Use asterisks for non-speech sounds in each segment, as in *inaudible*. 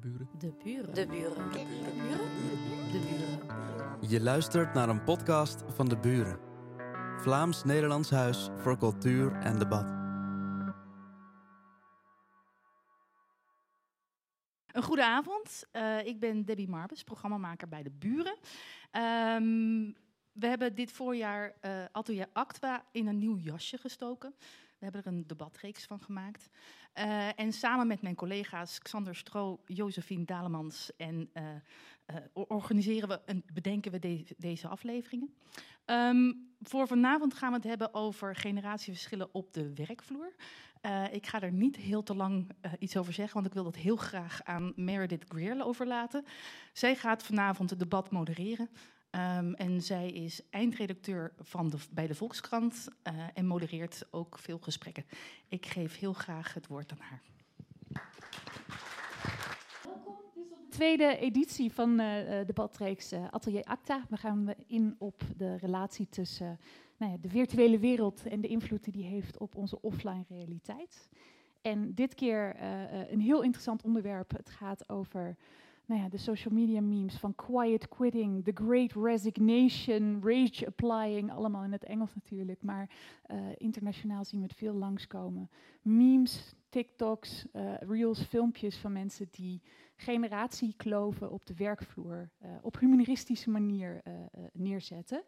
De buren. De buren. De buren. De buren. De buren. Je luistert naar een podcast van De Buren. Vlaams-Nederlands Huis voor Cultuur en Debat. Een goede avond. Eh, ik ben Debbie Marbes, programmamaker bij De Buren. Ehm, we hebben dit voorjaar eh, Atelier Actua in een nieuw jasje gestoken. We hebben er een debatreeks van gemaakt. Uh, en samen met mijn collega's Xander Stro, Josephine Dalemans en uh, uh, organiseren we en bedenken we de deze afleveringen. Um, voor vanavond gaan we het hebben over generatieverschillen op de werkvloer. ik ga er niet heel te lang iets over zeggen, want ik wil dat heel graag aan Meredith Greer overlaten. Zij gaat vanavond het debat modereren. Um, en zij is eindredacteur van de, bij de Volkskrant uh, en modereert ook veel gesprekken. Ik geef heel graag het woord aan haar. Welkom dus op de tweede editie van uh, de badreeks Atelier Acta. We gaan in op de relatie tussen nou ja, de virtuele wereld en de invloed die die heeft op onze offline realiteit. En dit keer een heel interessant onderwerp. Het gaat over nou ja, de social media memes van quiet quitting, the great resignation, rage applying, allemaal in het Engels natuurlijk, maar uh, internationaal zien we het veel langskomen. Memes, TikToks, uh, reels, filmpjes van mensen die generatiekloven op de werkvloer uh, op humoristische manier neerzetten.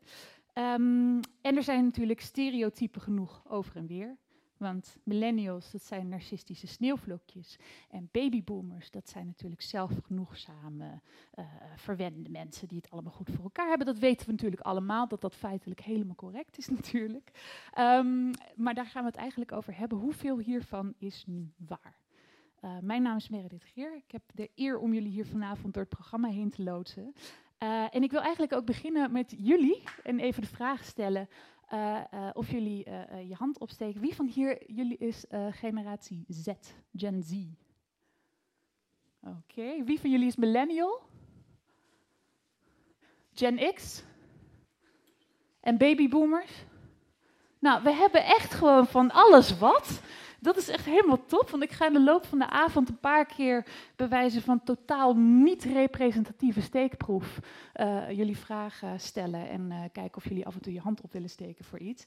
Um, en er zijn natuurlijk stereotypen genoeg over en weer. Want millennials, dat zijn narcistische sneeuwvlokjes. En babyboomers, dat zijn natuurlijk zelfgenoegzame, uh, verwende mensen die het allemaal goed voor elkaar hebben. Dat weten we natuurlijk allemaal, dat dat feitelijk helemaal correct is *laughs* natuurlijk. Um, maar daar gaan we het eigenlijk over hebben. Hoeveel hiervan is nu waar? Uh, mijn naam is Meredith Geer. Ik heb de eer om jullie hier vanavond door het programma heen te loodsen. Uh, en ik wil eigenlijk ook beginnen met jullie en even de vraag stellen. Uh, uh, of jullie uh, je hand opsteken. Wie van hier jullie is generatie Z, Gen Z? Oké. Wie van jullie is millennial? Gen X? En babyboomers? Nou, we hebben echt gewoon van alles wat. Dat is echt helemaal top, want ik ga in de loop van de avond een paar keer bewijzen van totaal niet representatieve steekproef uh, jullie vragen stellen en uh, kijken of jullie af en toe je hand op willen steken voor iets.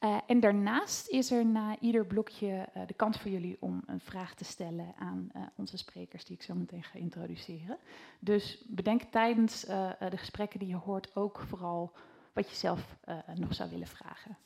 Uh, en daarnaast is er na ieder blokje de kans voor jullie om een vraag te stellen aan onze sprekers die ik zo meteen ga introduceren. Dus bedenk tijdens de gesprekken die je hoort ook vooral wat je zelf nog zou willen vragen.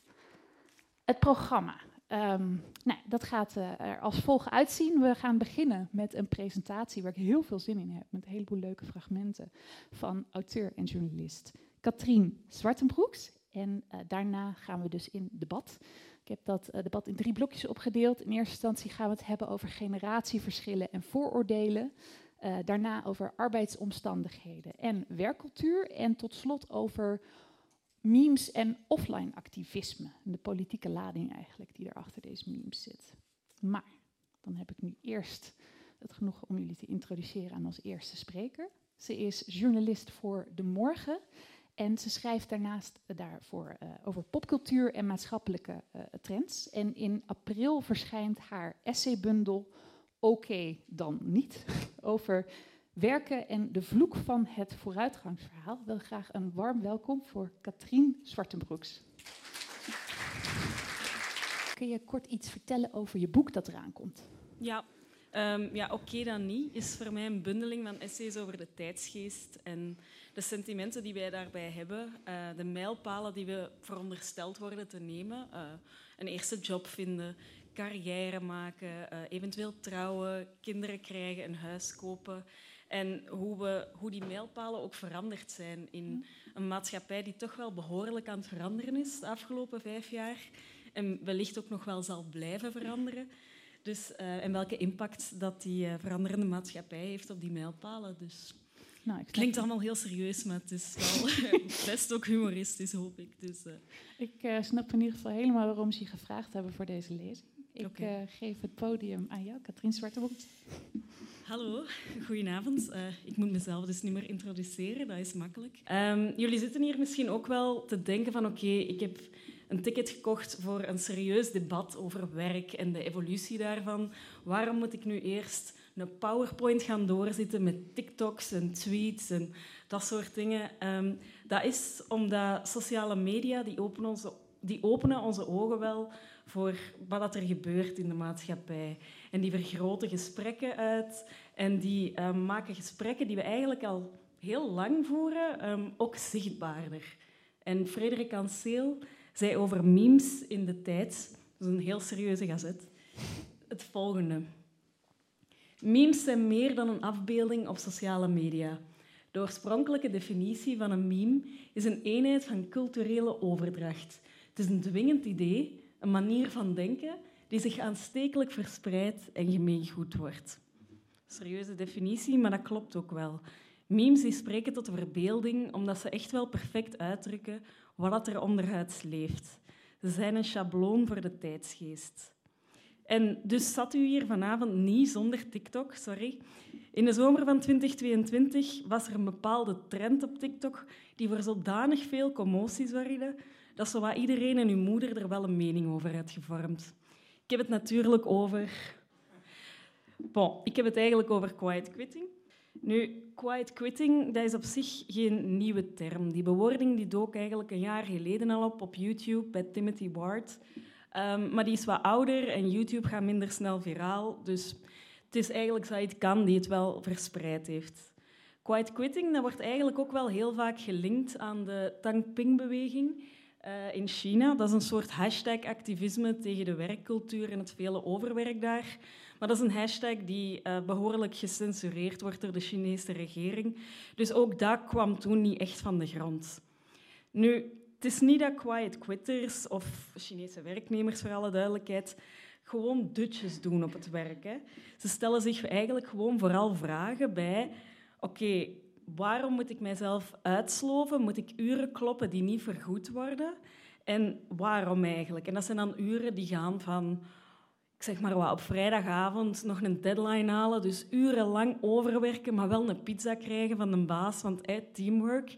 Het programma. Um, nou, dat gaat uh, er als volgt uitzien. We gaan beginnen met een presentatie waar ik heel veel zin in heb. Met een heleboel leuke fragmenten van auteur en journalist Katrien Zwartenbroeks. En uh, daarna gaan we dus in debat. Ik heb dat uh, debat in drie blokjes opgedeeld. In eerste instantie gaan we het hebben over generatieverschillen en vooroordelen. daarna over arbeidsomstandigheden en werkcultuur. En tot slot over memes en offline activisme. De politieke lading eigenlijk die er achter deze memes zit. Maar dan heb ik nu eerst het genoeg om jullie te introduceren aan als eerste spreker. Ze is journalist voor De Morgen en ze schrijft daarnaast daarvoor uh, over popcultuur en maatschappelijke uh, trends. En in april verschijnt haar essaybundel Oké dan niet *laughs* over werken en de vloek van het vooruitgangsverhaal. Wil graag een warm welkom voor Katrien Zwartenbroeks. Kun je kort iets vertellen over je boek dat eraan komt? Ja, um, ja oké dan niet is voor mij een bundeling van essays over de tijdsgeest en de sentimenten die wij daarbij hebben, uh, de mijlpalen die we verondersteld worden te nemen, uh, een eerste job vinden, carrière maken, uh, eventueel trouwen, kinderen krijgen, een huis kopen. En hoe, we, hoe die mijlpalen ook veranderd zijn in een maatschappij die toch wel behoorlijk aan het veranderen is de afgelopen vijf jaar. En wellicht ook nog wel zal blijven veranderen. Dus, uh, en welke impact dat die uh, veranderende maatschappij heeft op die mijlpalen. Dus, nou, het klinkt allemaal heel serieus, maar het is wel *laughs* best ook humoristisch, hoop ik. Dus, uh. Ik snap in ieder geval helemaal waarom ze je gevraagd hebben voor deze lezing. Ik okay. geef het podium aan jou, Katrien Zwartebroek. Hallo, goedenavond. Uh, ik moet mezelf dus niet meer introduceren, dat is makkelijk. Um, jullie zitten hier misschien ook wel te denken van oké, ik heb een ticket gekocht voor een serieus debat over werk en de evolutie daarvan. Waarom moet ik nu eerst een PowerPoint gaan doorzitten met TikToks en tweets en dat soort dingen. Ehm, dat is omdat sociale media die openen, onze, die openen onze ogen wel voor wat er gebeurt in de maatschappij. En die vergroten gesprekken uit en die ehm, maken gesprekken die we eigenlijk al heel lang voeren ehm, ook zichtbaarder. En Frederik Anseel zei over memes in de tijd, dat is een heel serieuze gazet, het volgende. Memes zijn meer dan een afbeelding op sociale media. De oorspronkelijke definitie van een meme is een eenheid van culturele overdracht. Het is een dwingend idee, een manier van denken die zich aanstekelijk verspreidt en gemeengoed wordt. Serieuze definitie, maar dat klopt ook wel. Memes die spreken tot de verbeelding omdat ze echt wel perfect uitdrukken wat er onderhuids leeft. Ze zijn een schabloon voor de tijdsgeest. En dus zat u hier vanavond niet zonder TikTok, sorry. In de zomer van 2022 was er een bepaalde trend op TikTok die voor zodanig veel commotie zorgde dat zowat iedereen en uw moeder er wel een mening over had gevormd. Ik heb het natuurlijk over... Bon, ik heb het eigenlijk over quiet quitting. Nu, quiet quitting dat is op zich geen nieuwe term. Die bewoording die dook eigenlijk een jaar geleden al op op YouTube bij Timothy Ward. Um, maar die is wat ouder en YouTube gaat minder snel viraal. Dus het is eigenlijk Zaid Khan die het wel verspreid heeft. Quiet quitting dat wordt eigenlijk ook wel heel vaak gelinkt aan de Tang Ping-beweging uh, in China. Dat is een soort hashtag-activisme tegen de werkcultuur en het vele overwerk daar. Maar dat is een hashtag die uh, behoorlijk gecensureerd wordt door de Chinese regering. Dus ook dat kwam toen niet echt van de grond. Nu, het is niet dat quiet quitters of Chinese werknemers, voor alle duidelijkheid, gewoon dutjes doen op het werk. Hè. Ze stellen zich eigenlijk gewoon vooral vragen bij... Oké, waarom moet ik mijzelf uitsloven? Moet ik uren kloppen die niet vergoed worden? En waarom eigenlijk? En dat zijn dan uren die gaan van ik zeg maar wat, op vrijdagavond nog een deadline halen, dus urenlang overwerken, maar wel een pizza krijgen van de baas, want hey, teamwork.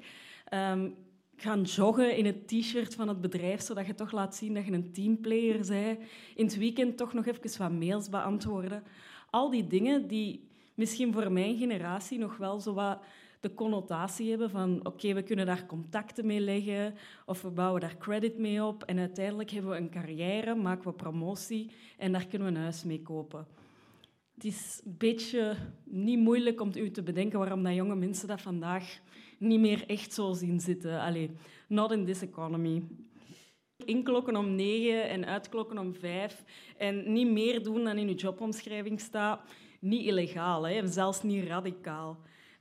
Um, gaan joggen in het t-shirt van het bedrijf, zodat je toch laat zien dat je een teamplayer bent. In het weekend toch nog even wat mails beantwoorden. Al die dingen die misschien voor mijn generatie nog wel zo wat de connotatie hebben van oké, we kunnen daar contacten mee leggen of we bouwen daar credit mee op en uiteindelijk hebben we een carrière, maken we promotie en daar kunnen we een huis mee kopen. Het is een beetje niet moeilijk om u te bedenken waarom dat jonge mensen dat vandaag niet meer echt zo zien zitten. Allee, not in this economy. Inklokken om negen en uitklokken om vijf en niet meer doen dan in uw jobomschrijving staat, niet illegaal, hè? zelfs niet radicaal.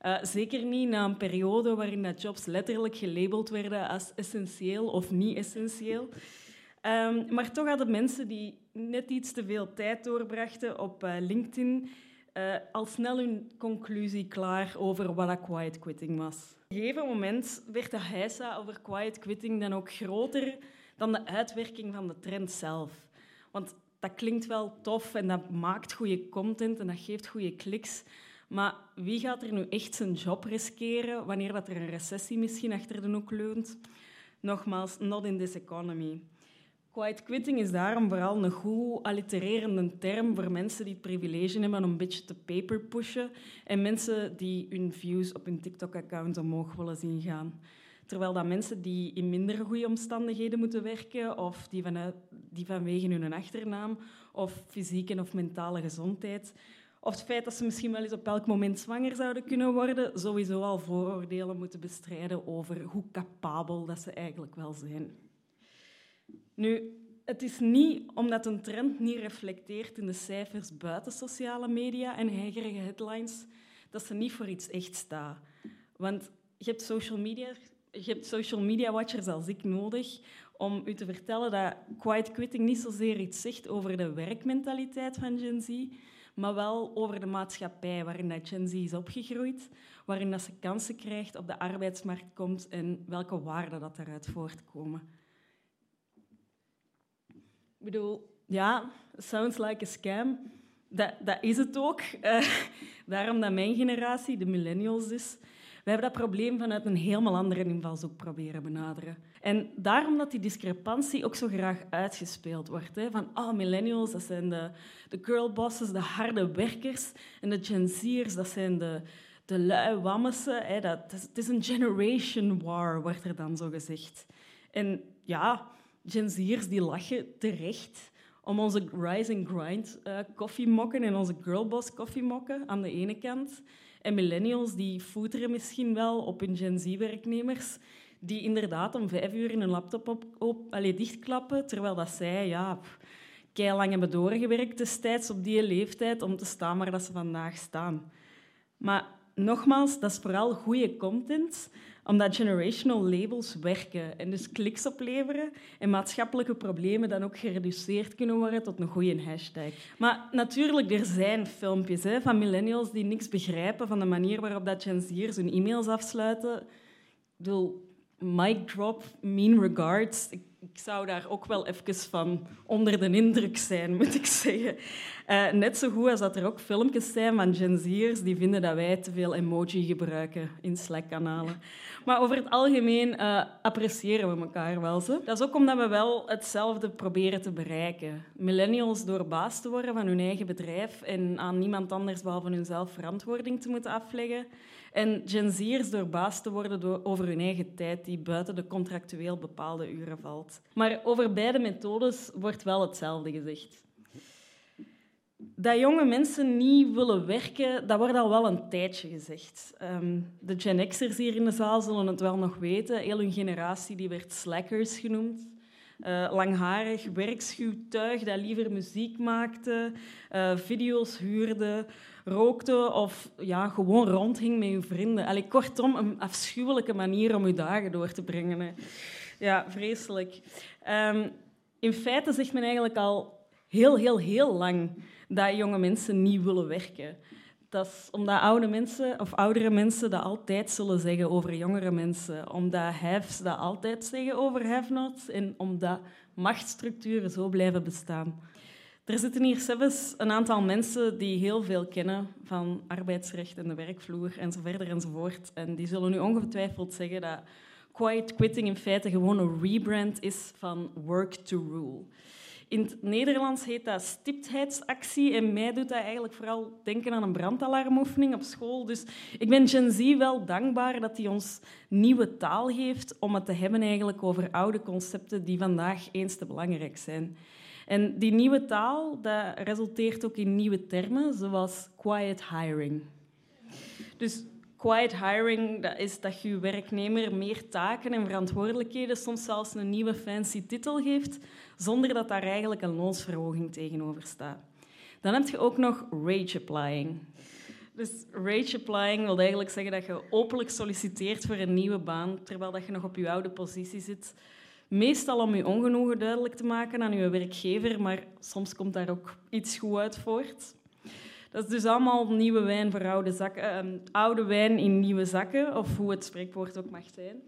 Uh, zeker niet na een periode waarin dat jobs letterlijk gelabeld werden als essentieel of niet essentieel. Um, maar toch hadden mensen die net iets te veel tijd doorbrachten op uh, LinkedIn uh, al snel hun conclusie klaar over wat dat quiet quitting was. Op een gegeven moment werd de heisa over quiet quitting dan ook groter dan de uitwerking van de trend zelf. Want dat klinkt wel tof en dat maakt goede content en dat geeft goede kliks. Maar wie gaat er nu echt zijn job riskeren wanneer dat er een recessie misschien achter de hoek leunt? Nogmaals, not in this economy. Quiet quitting is daarom vooral een goed allitererende term voor mensen die het privilege hebben om een beetje te paper pushen en mensen die hun views op hun TikTok-account omhoog willen zien gaan. Terwijl dat mensen die in minder goede omstandigheden moeten werken of die, vanuit, die vanwege hun achternaam of fysieke of mentale gezondheid of het feit dat ze misschien wel eens op elk moment zwanger zouden kunnen worden, sowieso al vooroordelen moeten bestrijden over hoe capabel dat ze eigenlijk wel zijn. Nu, het is niet omdat een trend niet reflecteert in de cijfers buiten sociale media en heigerige headlines, dat ze niet voor iets echt staat. Want je hebt social media, je hebt social media watchers als ik nodig om u te vertellen dat quiet quitting niet zozeer iets zegt over de werkmentaliteit van Gen Z, maar wel over de maatschappij waarin dat Gen Z is opgegroeid, waarin dat ze kansen krijgt, op de arbeidsmarkt komt en welke waarden dat daaruit voortkomen. Ik bedoel, ja, sounds like a scam. Dat, dat is het ook. Uh, *laughs* daarom dat mijn generatie, de millennials is. We hebben dat probleem vanuit een helemaal andere invalshoek proberen benaderen. En daarom dat die discrepantie ook zo graag uitgespeeld wordt. Hè? Van, oh, millennials, dat zijn de, de girlbosses, de harde werkers. En de Gen Z'ers, dat zijn de, de lui wammessen. Hè? Dat, het is een generation war, wordt er dan zo gezegd. En ja, Gen Z'ers die lachen terecht om onze rise and grind uh, koffiemokken en onze girlboss koffiemokken aan de ene kant. En millennials die voeteren misschien wel op hun Gen Z-werknemers die inderdaad om vijf uur een laptop op, op, dichtklappen, terwijl dat zij ja, lang hebben doorgewerkt destijds op die leeftijd om te staan waar dat ze vandaag staan. Maar nogmaals, dat is vooral goede content omdat generational labels werken en dus kliks opleveren en maatschappelijke problemen dan ook gereduceerd kunnen worden tot een goede hashtag. Maar natuurlijk, er zijn filmpjes hè, van millennials die niks begrijpen van de manier waarop dat Gen hun e-mails afsluiten. Ik bedoel, mic drop, mean regards zou daar ook wel even van onder de indruk zijn, moet ik zeggen. Uh, net zo goed als dat er ook filmpjes zijn van Gen Z'ers die vinden dat wij te veel emoji gebruiken in Slack-kanalen. Maar over het algemeen uh, appreciëren we elkaar wel. Zo. Dat is ook omdat we wel hetzelfde proberen te bereiken. Millennials door baas te worden van hun eigen bedrijf en aan niemand anders behalve hunzelf verantwoording te moeten afleggen. En Gen Z'ers door baas te worden door, over hun eigen tijd die buiten de contractueel bepaalde uren valt. Maar over beide methodes wordt wel hetzelfde gezegd. Dat jonge mensen niet willen werken, dat wordt al wel een tijdje gezegd. Um, de Gen X'ers hier in de zaal zullen het wel nog weten. Heel hun generatie die werd slackers genoemd. Uh, langharig, werkschuw tuig dat liever muziek maakte, uh, video's huurde, rookte of ja, gewoon rondhing met je vrienden. Allee, kortom, een afschuwelijke manier om je dagen door te brengen. Ja, vreselijk. Um, in feite zegt men eigenlijk al heel, heel, heel lang dat jonge mensen niet willen werken. Dat is omdat oude mensen of oudere mensen dat altijd zullen zeggen over jongere mensen. Omdat haves dat altijd zeggen over have-nots. En omdat machtsstructuren zo blijven bestaan. Er zitten hier zelfs een aantal mensen die heel veel kennen van arbeidsrecht en de werkvloer en zo verder enzovoort. En die zullen nu ongetwijfeld zeggen dat quiet quitting in feite gewoon een rebrand is van work to rule. In het Nederlands heet dat stiptheidsactie en mij doet dat eigenlijk vooral denken aan een brandalarmoefening op school. Dus ik ben Gen Z wel dankbaar dat hij ons nieuwe taal geeft om het te hebben eigenlijk over oude concepten die vandaag eens te belangrijk zijn. En die nieuwe taal dat resulteert ook in nieuwe termen, zoals quiet hiring. Dus quiet hiring dat is dat je werknemer meer taken en verantwoordelijkheden, soms zelfs een nieuwe fancy titel geeft, zonder dat daar eigenlijk een loonsverhoging tegenover staat. Dan heb je ook nog rage applying. Dus rage applying wil eigenlijk zeggen dat je openlijk solliciteert voor een nieuwe baan, terwijl dat je nog op je oude positie zit. Meestal om je ongenoegen duidelijk te maken aan je werkgever, maar soms komt daar ook iets goed uit voort. Dat is dus allemaal nieuwe wijn voor oude zakken. Uh, oude wijn in nieuwe zakken, of hoe het spreekwoord ook mag zijn.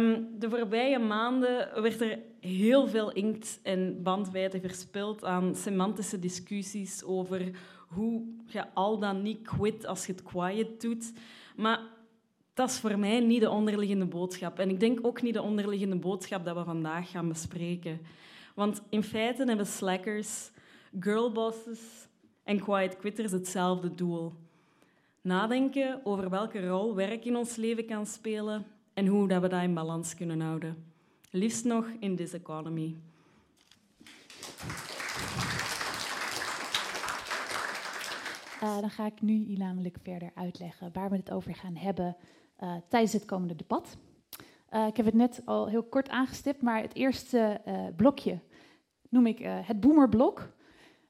Um, de voorbije maanden werd er heel veel inkt en bandwijdte verspild aan semantische discussies over hoe je al dan niet quit als je het quiet doet. Maar dat is voor mij niet de onderliggende boodschap. En ik denk ook niet de onderliggende boodschap dat we vandaag gaan bespreken. Want in feite hebben slackers, girlbosses en quiet quitters hetzelfde doel. Nadenken over welke rol werk in ons leven kan spelen en hoe dat we dat in balans kunnen houden. Liefst nog in this economy. Uh, dan ga ik nu namelijk verder uitleggen waar we het over gaan hebben uh, tijdens het komende debat. Uh, ik heb het net al heel kort aangestipt, maar het eerste uh, blokje noem ik het boomerblok.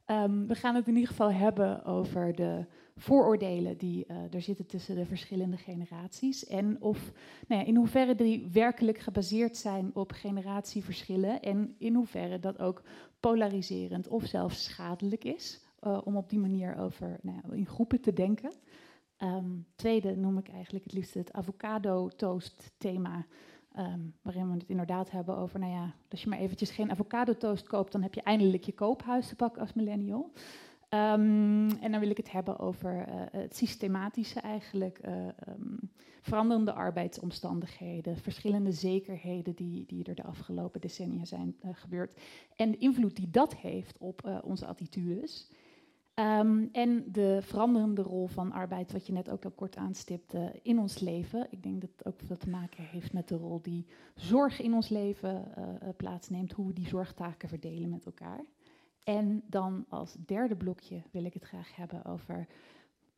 Um, we gaan het in ieder geval hebben over de vooroordelen die er zitten tussen de verschillende generaties. En of, nou ja, in hoeverre die werkelijk gebaseerd zijn op generatieverschillen. En in hoeverre dat ook polariserend of zelfs schadelijk is. om op die manier over nou in groepen te denken. Um, tweede noem ik eigenlijk het liefst het avocado toast thema. Um, waarin we het inderdaad hebben over, nou ja, als je maar eventjes geen avocado toast koopt, dan heb je eindelijk je koophuis te pakken als millennial. Um, en dan wil ik het hebben over uh, het systematische eigenlijk, uh, veranderende arbeidsomstandigheden, verschillende zekerheden die, die er de afgelopen decennia zijn uh, gebeurd en de invloed die dat heeft op onze attitudes. Um, en de veranderende rol van arbeid, wat je net ook al kort aanstipte, in ons leven. Ik denk dat het ook veel te maken heeft met de rol die zorg in ons leven uh, plaatsneemt, hoe we die zorgtaken verdelen met elkaar. En dan als derde blokje wil ik het graag hebben over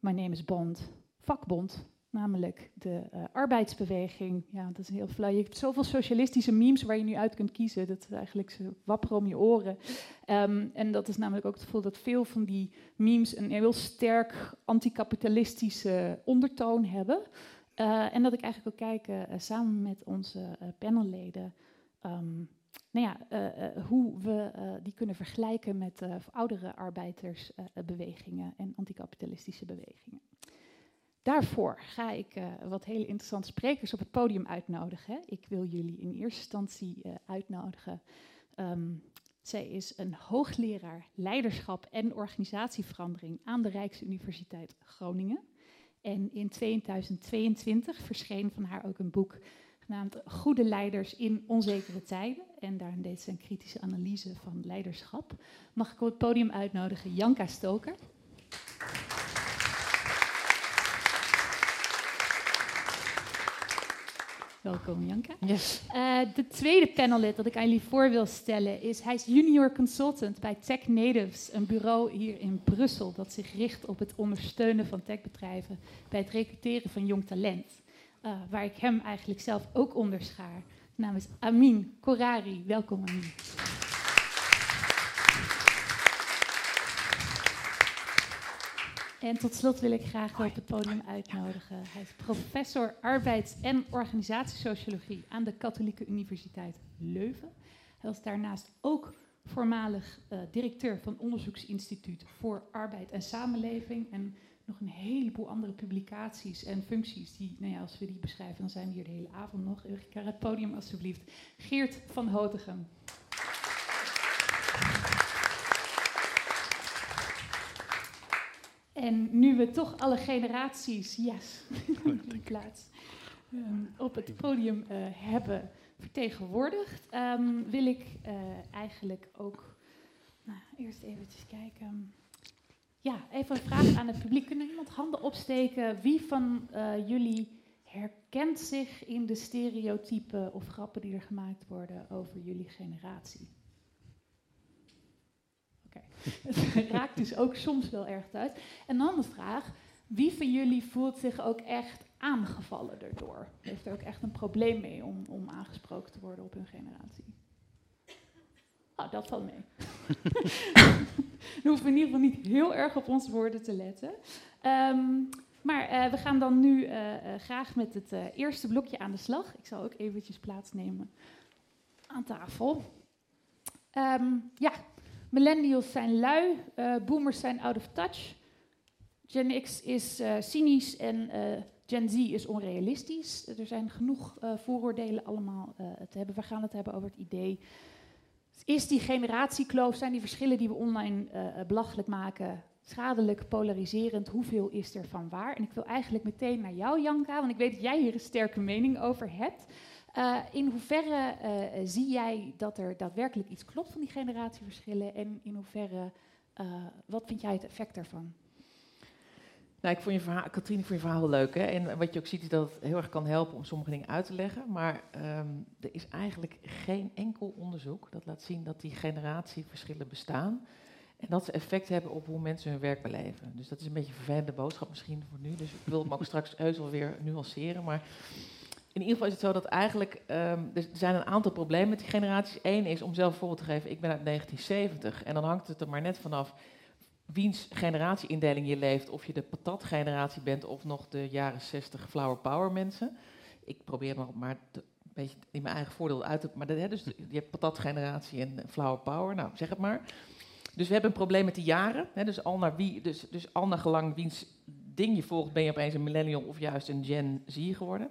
mijn name is Bond, vakbond, namelijk de uh, arbeidsbeweging. Ja, dat is heel flauw. Je hebt zoveel socialistische memes waar je nu uit kunt kiezen. Dat eigenlijk ze wapperen om je oren. Um, en dat is namelijk ook het gevoel dat veel van die memes een heel sterk anticapitalistische ondertoon hebben. Uh, en dat ik eigenlijk ook kijk uh, samen met onze panelleden. Um, nou ja, hoe we die kunnen vergelijken met oudere arbeidersbewegingen en anticapitalistische bewegingen. Daarvoor ga ik uh, wat hele interessante sprekers op het podium uitnodigen. Ik wil jullie in eerste instantie uh, uitnodigen. Um, zij is een hoogleraar leiderschap en organisatieverandering aan de Rijksuniversiteit Groningen. En in 2022 verscheen van haar ook een boek genaamd Goede leiders in onzekere tijden. En daarin deed ze een kritische analyse van leiderschap. Mag ik op het podium uitnodigen Janka Stoker. Welkom, Janka. Yes. Uh, de tweede panelid dat ik aan jullie voor wil stellen is... hij is junior consultant bij Tech Natives, een bureau hier in Brussel... dat zich richt op het ondersteunen van techbedrijven... bij het recruteren van jong talent. Uh, waar ik hem eigenlijk zelf ook onderschaar. Is Amin Korari. Welkom, Amin. En tot slot wil ik graag op het podium uitnodigen. Hij is professor arbeids- en organisatiesociologie aan de Katholieke Universiteit Leuven. Hij was daarnaast ook voormalig uh, directeur van Onderzoeksinstituut voor Arbeid en Samenleving. En nog een heleboel andere publicaties en functies. Die, nou ja, als we die beschrijven, dan zijn we hier de hele avond nog. Ik het podium alstublieft. Geert van Hotegem. En nu we toch alle generaties, yes, *laughs* *laughs* in plaats, um, op het podium uh, hebben vertegenwoordigd, um, wil ik uh, eigenlijk ook, nou, eerst eventjes kijken. Ja, even een vraag aan het publiek. Kunnen iemand handen opsteken? Wie van uh, jullie herkent zich in de stereotypen of grappen die er gemaakt worden over jullie generatie? Het raakt dus ook soms wel erg uit. En dan de vraag, wie van jullie voelt zich ook echt aangevallen erdoor? Heeft er ook echt een probleem mee om, om aangesproken te worden op hun generatie? Oh, dat valt mee. *laughs* Dan hoeven we in ieder geval niet heel erg op onze woorden te letten. Um, maar uh, we gaan dan nu uh, uh, graag met het eerste blokje aan de slag. Ik zal ook eventjes plaatsnemen aan tafel. Um, ja, Millennials zijn lui, uh, boomers zijn out of touch. Gen X is uh, cynisch en uh, Gen Z is onrealistisch. Er zijn genoeg vooroordelen allemaal te hebben. We gaan het hebben over het idee. Is die generatiekloof, zijn die verschillen die we online belachelijk maken, schadelijk, polariserend? Hoeveel is er van waar? En ik wil eigenlijk meteen naar jou, Janka, want ik weet dat jij hier een sterke mening over hebt. Uh, in hoeverre uh, zie jij dat er daadwerkelijk iets klopt van die generatieverschillen en in hoeverre, uh, wat vind jij het effect daarvan? Nou, ik vond je verhaal, Katrien, ik vond je verhaal leuk. Hè? En wat je ook ziet is dat het heel erg kan helpen om sommige dingen uit te leggen. Maar um, er is eigenlijk geen enkel onderzoek dat laat zien dat die generatieverschillen bestaan. En dat ze effect hebben op hoe mensen hun werk beleven. Dus dat is een beetje een vervelende boodschap misschien voor nu. Dus ik wil het ook *laughs* straks heus weer nuanceren. Maar in ieder geval is het zo dat eigenlijk, um, er zijn een aantal problemen met die generaties. Eén is, om zelf voorbeeld te geven, ik ben uit 1970 en dan hangt het er maar net vanaf wiens generatieindeling je leeft. Of je de patatgeneratie bent of nog de jaren 60 flower power mensen. Ik probeer maar, maar te, een beetje in mijn eigen voordeel uit te... Maar dat, hè, dus je hebt patatgeneratie en flower power, nou zeg het maar. Dus we hebben een probleem met de jaren. Hè, dus, al naar wie, dus, dus al naar gelang wiens ding je volgt, ben je opeens een millennial of juist een Gen Z geworden.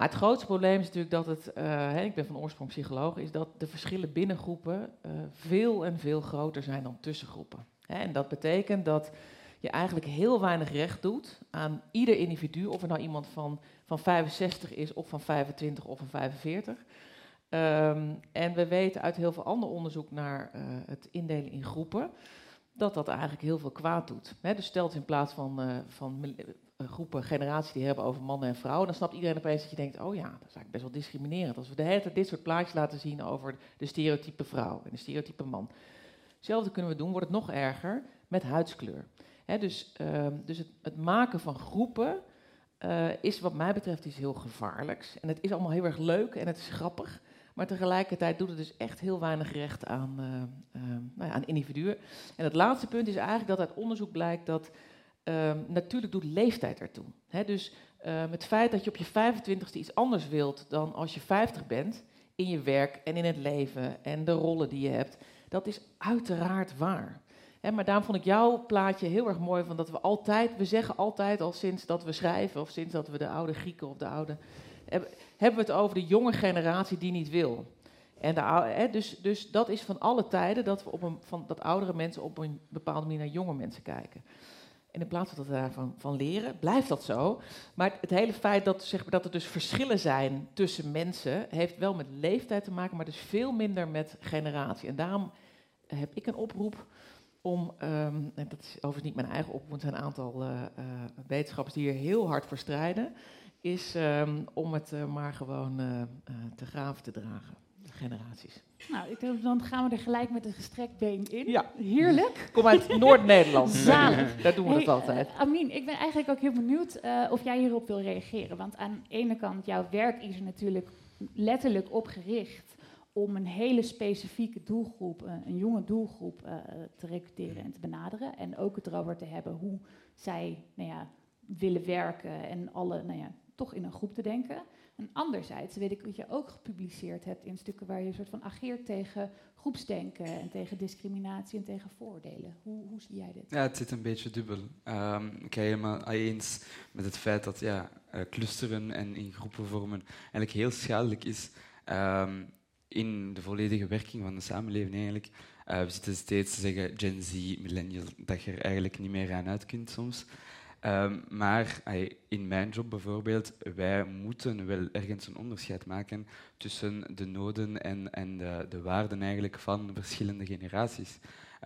Maar het grootste probleem is natuurlijk dat het, hè, ik ben van oorsprong psycholoog, is dat de verschillen binnen groepen uh, veel en veel groter zijn dan tussen groepen. Hè, en dat betekent dat je eigenlijk heel weinig recht doet aan ieder individu, of het nou iemand van, van 65 is, of van 25 of van 45. Ehm, en we weten uit heel veel ander onderzoek naar eh, het indelen in groepen, dat dat eigenlijk heel veel kwaad doet. Dus stelt in plaats van, van groepen, generaties die hebben over mannen en vrouwen, dan snapt iedereen opeens dat je denkt, oh ja, dat is eigenlijk best wel discriminerend. Als we de hele tijd dit soort plaatjes laten zien over de stereotype vrouw en de stereotype man. Hetzelfde kunnen we doen, wordt het nog erger met huidskleur. Dus ehm, dus het, maken van groepen is wat mij betreft iets heel gevaarlijks. En het is allemaal heel erg leuk en het is grappig. Maar tegelijkertijd doet het dus echt heel weinig recht aan, uh, nou ja, aan individuen. En het laatste punt is eigenlijk dat uit onderzoek blijkt dat uh, natuurlijk doet leeftijd ertoe. Dus het feit dat je op je 25ste iets anders wilt dan als je 50 bent, in je werk en in het leven en de rollen die je hebt, dat is uiteraard waar. Maar daarom vond ik jouw plaatje heel erg mooi, van dat we altijd, we zeggen altijd al sinds dat we schrijven, of sinds dat we de oude Grieken of de oude hebben we het over de jonge generatie die niet wil. En de, dus, dus dat is van alle tijden dat, we op een, van, dat oudere mensen op een bepaalde manier naar jonge mensen kijken. En in plaats dat we daarvan van leren, blijft dat zo. Maar het hele feit dat, zeg maar, dat er dus verschillen zijn tussen mensen, heeft wel met leeftijd te maken, maar dus veel minder met generatie. En daarom heb ik een oproep om, um, en dat is overigens niet mijn eigen oproep, er zijn een aantal uh, uh, wetenschappers die hier heel hard voor strijden is um, om het uh, maar gewoon te graven te dragen. Generaties. Nou, ik denk, dan gaan we er gelijk met een gestrekt been in. Ja. Heerlijk. Kom uit Noord-Nederland. *laughs* Zalig. *laughs* Daar doen we hey, het altijd. Amin, ik ben eigenlijk ook heel benieuwd of jij hierop wil reageren. Want aan de ene kant, jouw werk is er natuurlijk letterlijk op gericht om een hele specifieke doelgroep, een jonge doelgroep, te recruteren en te benaderen. En ook het erover te hebben hoe zij nou ja, willen werken en alle nou ja, toch in een groep te denken. En anderzijds weet ik dat je ook gepubliceerd hebt in stukken waar je een soort van ageert tegen groepsdenken en tegen discriminatie en tegen vooroordelen. Hoe, hoe zie jij dit? Ja, het zit een beetje dubbel. Um, ik ga helemaal eens met het feit dat ja, uh, clusteren en in groepen vormen eigenlijk heel schadelijk is um, in de volledige werking van de samenleving. Eigenlijk. Uh, we zitten steeds te zeggen Gen Z, millennials, dat je er eigenlijk niet meer aan uit kunt soms. Um, maar in mijn job bijvoorbeeld, wij moeten wel ergens een onderscheid maken tussen de noden en, en de, de waarden eigenlijk van verschillende generaties.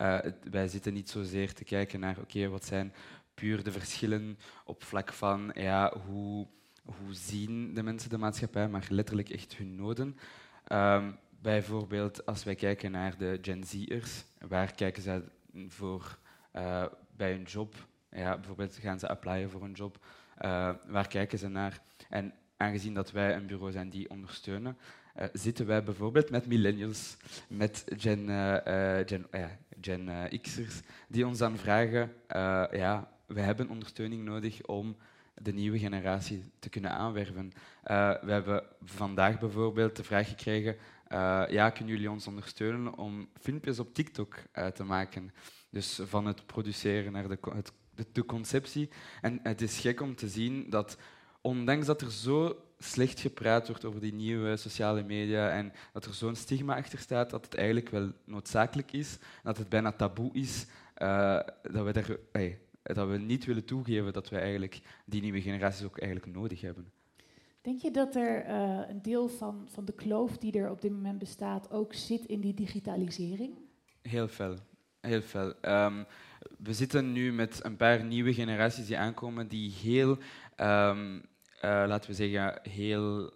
Uh, wij zitten niet zozeer te kijken naar, oké, wat zijn puur de verschillen op vlak van ja, hoe, hoe zien de mensen de maatschappij, maar letterlijk echt hun noden. Um, bijvoorbeeld als wij kijken naar de Gen Z'ers, waar kijken zij voor uh, bij hun job ja, bijvoorbeeld gaan ze applyen voor een job. Uh, waar kijken ze naar? En aangezien dat wij een bureau zijn die ondersteunen, uh, zitten wij bijvoorbeeld met millennials, met Gen, uh, gen, gen X'ers, die ons dan vragen, ja, we hebben ondersteuning nodig om de nieuwe generatie te kunnen aanwerven. we hebben vandaag bijvoorbeeld de vraag gekregen, ja, kunnen jullie ons ondersteunen om filmpjes op TikTok te maken? Dus van het produceren naar de, het de, de, conceptie. En het is gek om te zien dat, ondanks dat er zo slecht gepraat wordt over die nieuwe sociale media en dat er zo'n stigma achter staat, dat het eigenlijk wel noodzakelijk is, dat het bijna taboe is, uh, dat, we daar, hey, dat we niet willen toegeven dat we eigenlijk die nieuwe generaties ook eigenlijk nodig hebben. Denk je dat er uh, een deel van, van de kloof die er op dit moment bestaat ook zit in die digitalisering? Heel veel. Heel veel. Um, we zitten nu met een paar nieuwe generaties die aankomen die heel, um, uh, laten we zeggen, heel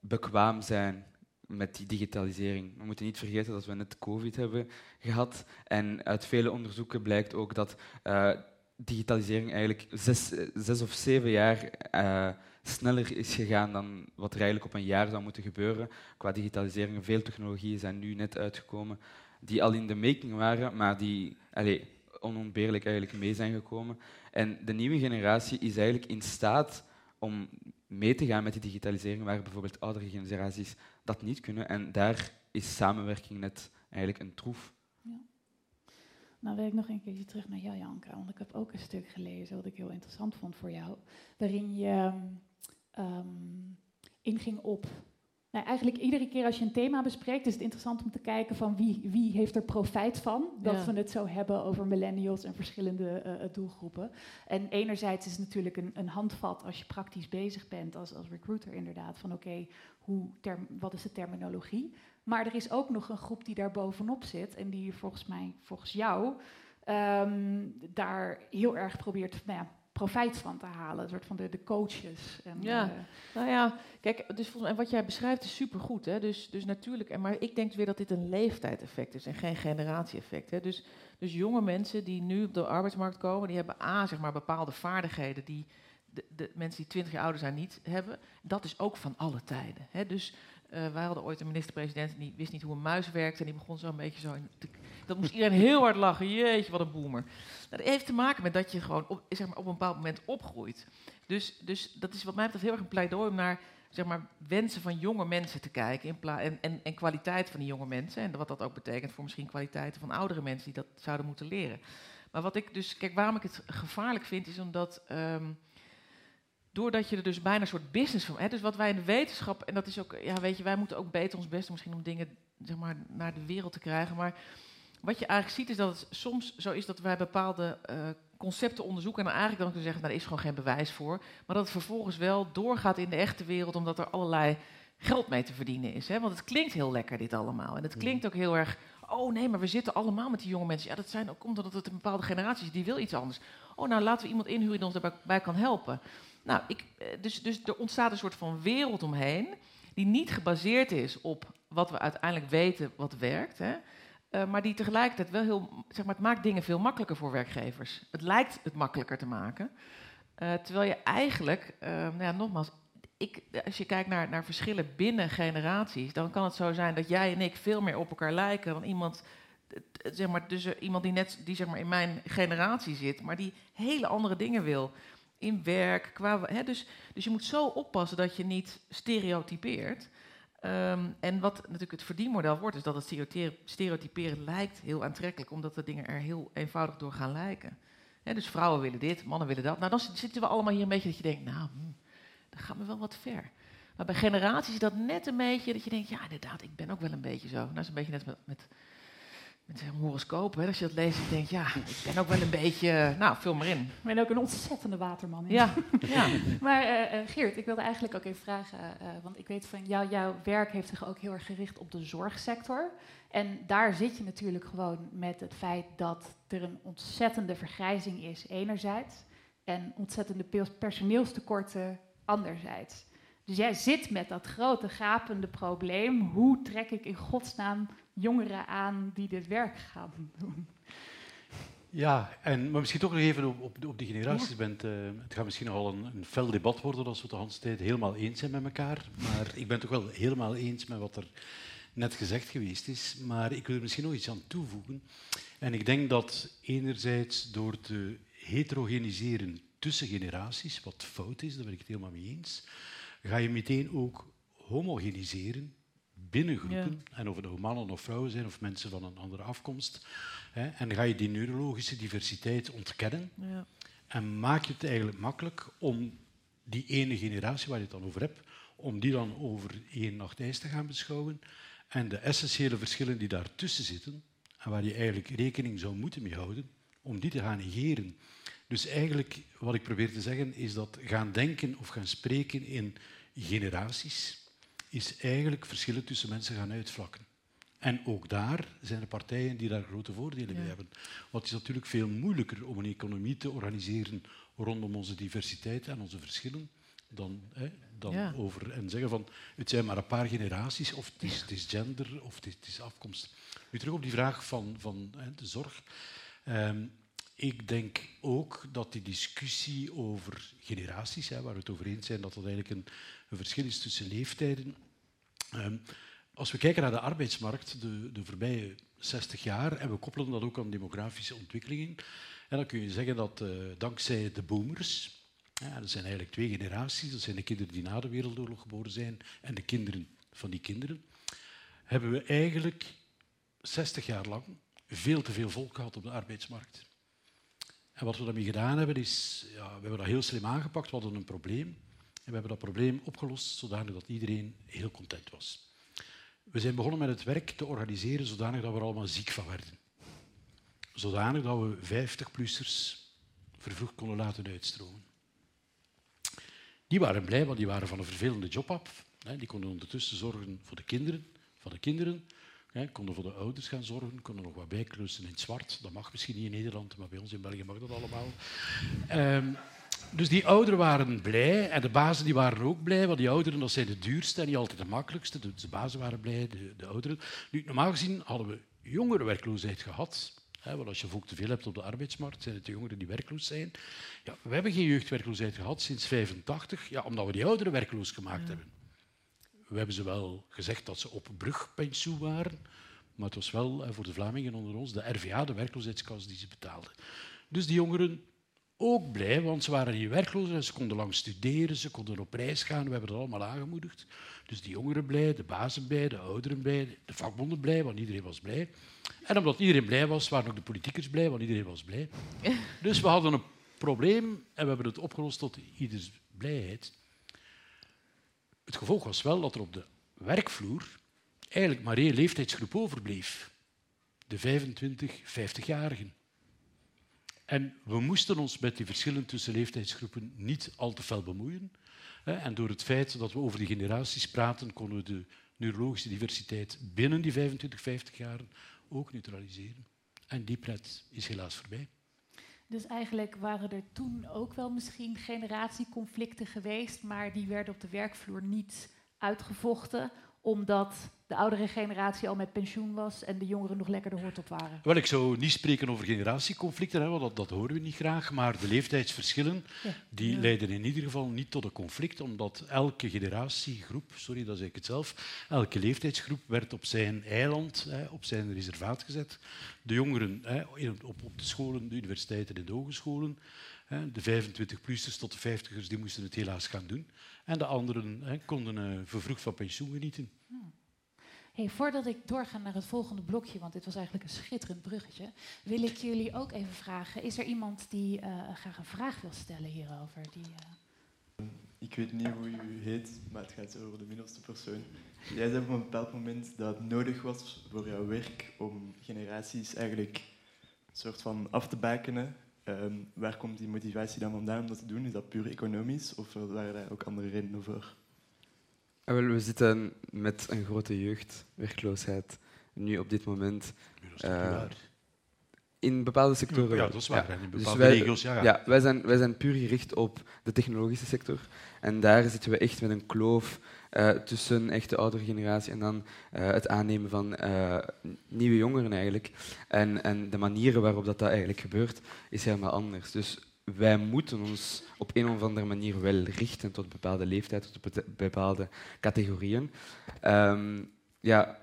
bekwaam zijn met die digitalisering. We moeten niet vergeten dat we net COVID hebben gehad. En uit vele onderzoeken blijkt ook dat uh, digitalisering eigenlijk zes, zes of zeven jaar uh, sneller is gegaan dan wat er eigenlijk op een jaar zou moeten gebeuren. Qua digitalisering, veel technologieën zijn nu net uitgekomen die al in de making waren, maar die allez, onontbeerlijk eigenlijk mee zijn gekomen. En de nieuwe generatie is eigenlijk in staat om mee te gaan met die digitalisering, waar bijvoorbeeld oudere generaties dat niet kunnen. En daar is samenwerking net eigenlijk een troef. Ja. Nou wil ik nog een keertje terug naar jou, Janka, want ik heb ook een stuk gelezen wat ik heel interessant vond voor jou, waarin je um, inging op Nou, eigenlijk iedere keer als je een thema bespreekt, is het interessant om te kijken van wie, wie heeft er profijt van dat Ja. we het zo hebben over millennials en verschillende eh, eh, doelgroepen. En enerzijds is het natuurlijk een, een handvat als je praktisch bezig bent als, als recruiter inderdaad, van oké, hoe term- wat is de terminologie? Maar er is ook nog een groep die daar bovenop zit en die volgens mij, volgens jou, ehm, daar heel erg probeert nou ja, profijt van te halen. Een soort van de, de coaches. En, Ja. Nou ja, kijk, dus volgens mij wat jij beschrijft is supergoed. Hè? Dus, dus natuurlijk, en maar ik denk weer dat dit een leeftijdseffect is en geen generatie-effect. Hè? Dus, dus jonge mensen die nu op de arbeidsmarkt komen, die hebben A, zeg maar, bepaalde vaardigheden die de, de mensen die 20 jaar ouder zijn niet hebben. Dat is ook van alle tijden. Hè? Dus eh, wij hadden ooit een minister-president en die wist niet hoe een muis werkte en die begon zo een beetje zo dat moest iedereen heel hard lachen. Jeetje, wat een boomer. Nou, dat heeft te maken met dat je gewoon op, zeg maar, op een bepaald moment opgroeit. Dus, dus dat is wat mij betreft heel erg een pleidooi om naar zeg maar, wensen van jonge mensen te kijken. In en, en, en kwaliteit van die jonge mensen. En wat dat ook betekent voor misschien kwaliteiten van oudere mensen die dat zouden moeten leren. Maar wat ik dus, kijk, waarom ik het gevaarlijk vind, is omdat. ehm, doordat je er dus bijna een soort business van. Hè, dus wat wij in de wetenschap. En dat is ook. Ja, weet je, wij moeten ook beter ons best doen misschien om dingen zeg maar, naar de wereld te krijgen. Maar wat je eigenlijk ziet is dat het soms zo is dat wij bepaalde eh, concepten onderzoeken en dan eigenlijk dan kunnen zeggen, nou, daar is gewoon geen bewijs voor. Maar dat het vervolgens wel doorgaat in de echte wereld, omdat er allerlei geld mee te verdienen is. Hè? Want het klinkt heel lekker, dit allemaal. En het klinkt ook heel erg, oh nee, maar we zitten allemaal met die jonge mensen. Ja, dat zijn ook omdat het een bepaalde generatie is, die wil iets anders. Oh, nou laten we iemand inhuren die ons daarbij bij kan helpen. Nou, ik, eh, dus, dus er ontstaat een soort van wereld omheen, die niet gebaseerd is op wat we uiteindelijk weten wat werkt. Hè? Eh, maar die tegelijkertijd wel heel, zeg maar, het maakt dingen veel makkelijker voor werkgevers. Het lijkt het makkelijker te maken. Eh, terwijl je eigenlijk, nou ja, nogmaals, ik, als je kijkt naar, naar verschillen binnen generaties, dan kan het zo zijn dat jij en ik veel meer op elkaar lijken dan iemand, zeg maar, dus iemand die net die, zeg maar, in mijn generatie zit, maar die hele andere dingen wil. In werk, qua, hè, dus, dus je moet zo oppassen dat je niet stereotypeert. Ehm, en wat natuurlijk het verdienmodel wordt, is dat het stereotyperen, lijkt heel aantrekkelijk, omdat de dingen er heel eenvoudig door gaan lijken. Hè, dus vrouwen willen dit, mannen willen dat. Nou, dan zit- zitten we allemaal hier een beetje dat je denkt, nou, hm, dat gaat me wel wat ver. Maar bij generaties is dat net een beetje dat je denkt, ja, inderdaad, ik ben ook wel een beetje zo. Nou, dat is een beetje net met, met, een horoscoop. Hè? Als je dat leest, en denkt, ja, ik ben ook wel een beetje, nou, vul maar in. Ik ben ook een ontzettende waterman. hè. Ja, ja. *laughs* Maar eh, Geert, ik wilde eigenlijk ook even vragen, eh, want ik weet van jou, jouw werk heeft zich ook heel erg gericht op de zorgsector. En daar zit je natuurlijk gewoon met het feit dat er een ontzettende vergrijzing is, enerzijds, en ontzettende pe- personeelstekorten, anderzijds. Dus jij zit met dat grote gapende probleem. Hoe trek ik in godsnaam jongeren aan die dit werk gaan doen? Ja, en, maar misschien toch nog even op, op, op die generaties. Bent, eh, het gaat misschien nogal een, een fel debat worden als we het de hele tijd helemaal eens zijn met elkaar. Maar ik ben toch wel helemaal eens met wat er net gezegd geweest is. Maar ik wil er misschien nog iets aan toevoegen. En ik denk dat enerzijds door te heterogeniseren tussen generaties, wat fout is, daar ben ik het helemaal mee eens, ga je meteen ook homogeniseren binnen groepen. En of het nou mannen of vrouwen zijn of mensen van een andere afkomst. Hè, en ga je die neurologische diversiteit ontkennen. ja. En maak je het eigenlijk makkelijk om die ene generatie waar je het dan over hebt, om die dan over één nacht ijs te gaan beschouwen. En de essentiële verschillen die daartussen zitten, en waar je eigenlijk rekening zou moeten mee houden, om die te gaan negeren. Dus eigenlijk, wat ik probeer te zeggen, is dat gaan denken of gaan spreken in generaties, is eigenlijk verschillen tussen mensen gaan uitvlakken. En ook daar zijn er partijen die daar grote voordelen bij hebben. Want het is natuurlijk veel moeilijker om een economie te organiseren rondom onze diversiteit en onze verschillen dan, hè, dan Ja. over en zeggen van het zijn maar een paar generaties of het is, het is gender of het is, het is afkomst. Nu terug op die vraag van, van hè, de zorg. Ehm, ik denk ook dat die discussie over generaties, hè, waar we het over eens zijn dat dat eigenlijk een, verschil is tussen leeftijden. Ehm, als we kijken naar de arbeidsmarkt de, de voorbije 60 jaar, en we koppelen dat ook aan demografische ontwikkelingen, en dan kun je zeggen dat eh, dankzij de boomers, dat zijn eigenlijk twee generaties, dat zijn de kinderen die na de Wereldoorlog geboren zijn en de kinderen van die kinderen, hebben we eigenlijk 60 jaar lang veel te veel volk gehad op de arbeidsmarkt. Wat we daarmee gedaan hebben, is, ja, we hebben dat heel slim aangepakt. We hadden een probleem. En we hebben dat probleem opgelost zodanig dat iedereen heel content was. We zijn begonnen met het werk te organiseren zodanig dat we er allemaal ziek van werden. Zodanig dat we 50-plussers vervroegd konden laten uitstromen. Die waren blij, want die waren van een vervelende job af. Die konden ondertussen zorgen voor de kinderen, van de kinderen. Konden voor de ouders gaan zorgen, konden nog wat bijklussen in het zwart. Dat mag misschien niet in Nederland, maar bij ons in België mag dat allemaal. Um, dus die ouderen waren blij en de bazen die waren ook blij, want die ouderen dat zijn de duurste en niet altijd de makkelijkste. Dus de bazen waren blij, de, de ouderen. Nu, normaal gezien hadden we jongerenwerkloosheid gehad. Hè, want als je volk te veel hebt op de arbeidsmarkt, zijn het de jongeren die werkloos zijn. Ja, we hebben geen jeugdwerkloosheid gehad sinds 85, ja, omdat we die ouderen werkloos gemaakt hebben. We hebben ze wel gezegd dat ze op brugpensioen waren, maar het was wel voor de Vlamingen onder ons de RVA, de werkloosheidskas, die ze betaalden. Dus die jongeren ook blij, want ze waren hier werkloos en ze konden lang studeren, ze konden op reis gaan. We hebben dat allemaal aangemoedigd. Dus die jongeren blij, de bazen blij, de ouderen blij, de vakbonden blij, want iedereen was blij. En omdat iedereen blij was, waren ook de politiekers blij, want iedereen was blij. *laughs* Dus we hadden een probleem en we hebben het opgelost tot ieders blijheid. Het gevolg was wel dat er op de werkvloer eigenlijk maar één leeftijdsgroep overbleef. De 25, 50-jarigen. En we moesten ons met die verschillen tussen leeftijdsgroepen niet al te fel bemoeien. En door het feit dat we over die generaties praten, konden we de neurologische diversiteit binnen die 25, 50 jaar ook neutraliseren. En die pret is helaas voorbij. Dus eigenlijk waren er toen ook wel misschien generatieconflicten geweest, maar die werden op de werkvloer niet uitgevochten, omdat de oudere generatie al met pensioen was en de jongeren nog lekker de hoort op waren. Wel, ik zou niet spreken over generatieconflicten, hè, want dat, dat horen we niet graag. Maar de leeftijdsverschillen die leiden in ieder geval niet tot een conflict, omdat elke generatiegroep, sorry, dat zeg ik het zelf, elke leeftijdsgroep werd op zijn eiland, hè, op zijn reservaat gezet. De jongeren hè, op, op de scholen, de universiteiten en de hogescholen. De 25-plussers tot de 50ers die moesten het helaas gaan doen. En de anderen hè, konden uh, vervroegd van pensioen genieten. Hmm. Hey, voordat ik doorga naar het volgende blokje, want dit was eigenlijk een schitterend bruggetje, wil ik jullie ook even vragen: is er iemand die uh, graag een vraag wil stellen hierover? Die, uh... Ik weet niet hoe u heet, maar het gaat over de middelste persoon. Jij zei op een bepaald moment dat het nodig was voor jouw werk om generaties eigenlijk een soort van af te bakenen. Um, waar komt die motivatie dan vandaan om dat te doen? Is dat puur economisch of waren daar ook andere redenen voor? Ah, we zitten met een grote jeugdwerkloosheid nu op dit moment. Uh, in bepaalde sectoren. Ja, dat is waar. In dus bepaalde dus regio's, ja, ja. wij, zijn, wij zijn puur gericht op de technologische sector. En daar zitten we echt met een kloof uh, tussen echt de oudere generatie en dan uh, het aannemen van nieuwe jongeren eigenlijk. En, en de manieren waarop dat, dat eigenlijk gebeurt, is helemaal anders. Dus wij moeten ons op een of andere manier wel richten tot bepaalde leeftijd, tot bepaalde categorieën. Um, ja,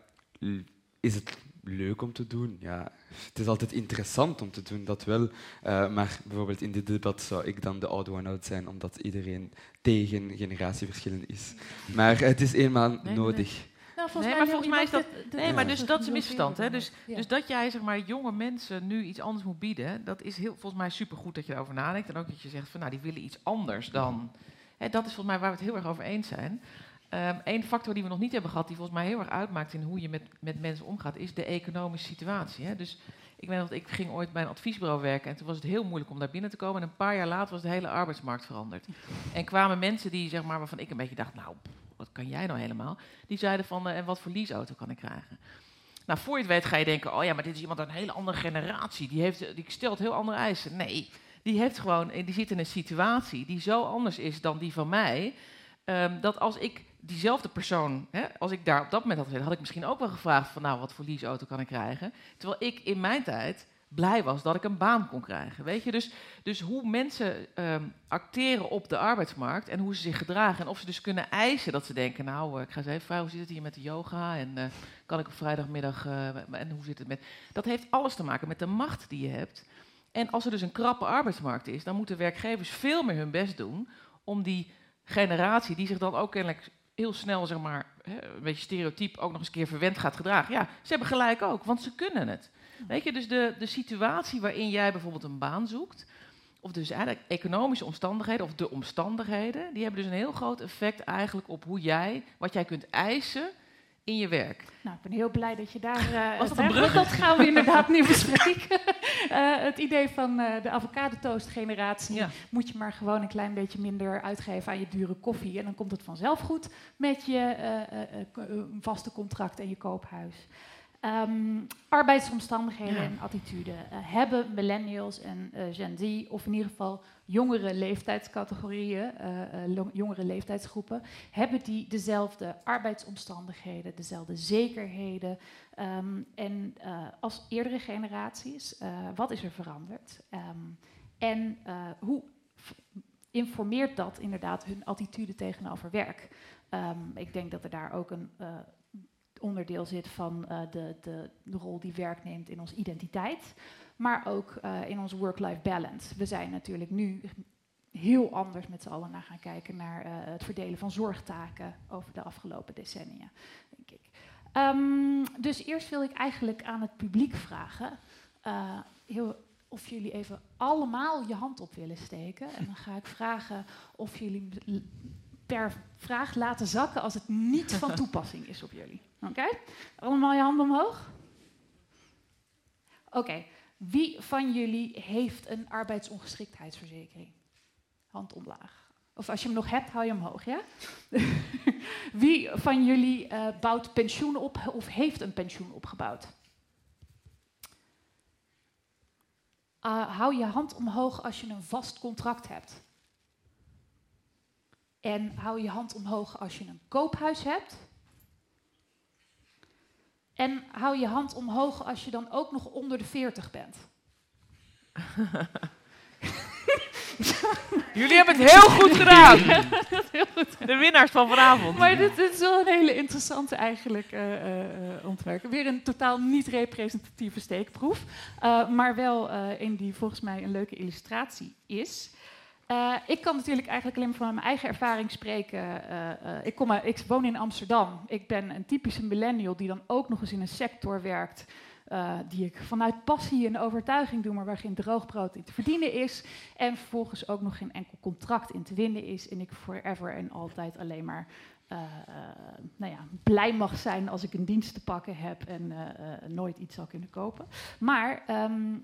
is het leuk om te doen? Ja, het is altijd interessant om te doen, dat wel. Uh, maar bijvoorbeeld in dit debat zou ik dan de oude one-out zijn, omdat iedereen tegen generatieverschillen is. Maar het is eenmaal nodig. Volgens nee, maar volgens mij is dat. nee, maar dus dat is een misverstand. Hè? Dus, dus dat jij zeg maar jonge mensen nu iets anders moet bieden, dat is heel, volgens mij supergoed dat je erover nadenkt. En ook dat je zegt van nou, die willen iets anders dan. Hè, dat is volgens mij waar we het heel erg over eens zijn. Eén ehm, factor die we nog niet hebben gehad, die volgens mij heel erg uitmaakt in hoe je met, met mensen omgaat, is de economische situatie. Hè? Dus ik weet dat ik ging ooit bij een adviesbureau werken en toen was het heel moeilijk om daar binnen te komen. En een paar jaar later was de hele arbeidsmarkt veranderd. En kwamen mensen die, zeg maar, waarvan ik een beetje dacht, nou, wat kan jij nou helemaal? Die zeiden van, uh, en wat voor leaseauto kan ik krijgen? Nou, voor je het weet ga je denken, oh ja, maar dit is iemand uit een hele andere generatie. Die, heeft, die stelt heel andere eisen. Nee, die, heeft gewoon, die zit in een situatie die zo anders is dan die van mij. Um, dat als ik diezelfde persoon, hè, als ik daar op dat moment had gezeten, had ik misschien ook wel gevraagd van, nou, wat voor leaseauto kan ik krijgen? Terwijl ik in mijn tijd blij was dat ik een baan kon krijgen. Weet je? Dus, dus hoe mensen ehm, acteren op de arbeidsmarkt en hoe ze zich gedragen. En of ze dus kunnen eisen dat ze denken, nou, uh, ik ga eens even vragen, hoe zit het hier met de yoga? En uh, kan ik op vrijdagmiddag, uh, en hoe zit het met... Dat heeft alles te maken met de macht die je hebt. En als er dus een krappe arbeidsmarkt is, dan moeten werkgevers veel meer hun best doen om die generatie, die zich dan ook kennelijk heel snel, zeg maar, een beetje stereotyp, ook nog eens een keer verwend gaat gedragen. Ja, ze hebben gelijk ook, want ze kunnen het. Weet je, dus de, de situatie waarin jij bijvoorbeeld een baan zoekt, of dus eigenlijk economische omstandigheden, of de omstandigheden, die hebben dus een heel groot effect eigenlijk op hoe jij, wat jij kunt eisen in je werk. Nou, ik ben heel blij dat je daar... Uh, Was dat een hè, brug? Dat gaan we inderdaad nu bespreken. *laughs* Eh, het idee van eh, de avocado toast generatie. Ja. Moet je maar gewoon een klein beetje minder uitgeven aan je dure koffie. En dan komt het vanzelf goed met je vaste contract en je koophuis. Ehm, arbeidsomstandigheden Ja. en attitude. Eh, hebben millennials en eh, Gen Z, of in ieder geval jongere leeftijdscategorieën, eh, jongere leeftijdsgroepen, hebben die dezelfde arbeidsomstandigheden, dezelfde zekerheden. ehm, en als eerdere generaties, wat is er veranderd? Ehm, en hoe informeert dat inderdaad hun attitude tegenover werk? Ik denk dat er daar ook een onderdeel zit van eh, de, de, rol die werk neemt in onze identiteit, maar ook eh, in onze work-life balance. We zijn natuurlijk nu heel anders met z'n allen naar gaan kijken naar eh, het verdelen van zorgtaken over de afgelopen decennia, denk ik. Ehm, dus eerst wil ik eigenlijk aan het publiek vragen heel, of jullie even allemaal je hand op willen steken. En dan ga ik vragen of jullie per vraag laten zakken als het niet van toepassing is op jullie. Oké? Allemaal je handen omhoog? Oké. Wie van jullie heeft een arbeidsongeschiktheidsverzekering? Hand omlaag. Of als je hem nog hebt, hou je hem omhoog, ja? *laughs* Wie van jullie eh, bouwt pensioen op of heeft een pensioen opgebouwd? Ah, hou je hand omhoog als je een vast contract hebt. En hou je hand omhoog als je een koophuis hebt. En hou je hand omhoog als je dan ook nog onder de 40 bent. *laughs* Jullie hebben het *laughs* heel goed gedaan. De winnaars van vanavond. Maar dit, dit is wel een hele interessante eigenlijk eh, eh, ontwerp. Weer een totaal niet representatieve steekproef. maar wel een die volgens mij een leuke illustratie is. Eh, ik kan natuurlijk eigenlijk alleen maar van mijn eigen ervaring spreken. Eh, eh, ik, kom ik woon in Amsterdam. Ik ben een typische millennial die dan ook nog eens in een sector werkt. die ik vanuit passie en overtuiging doe, maar waar geen droogbrood in te verdienen is. En vervolgens ook nog geen enkel contract in te winnen is. En ik forever en altijd alleen maar nou ja, blij mag zijn als ik een dienst te pakken heb en nooit iets zal kunnen kopen. Maar ehm,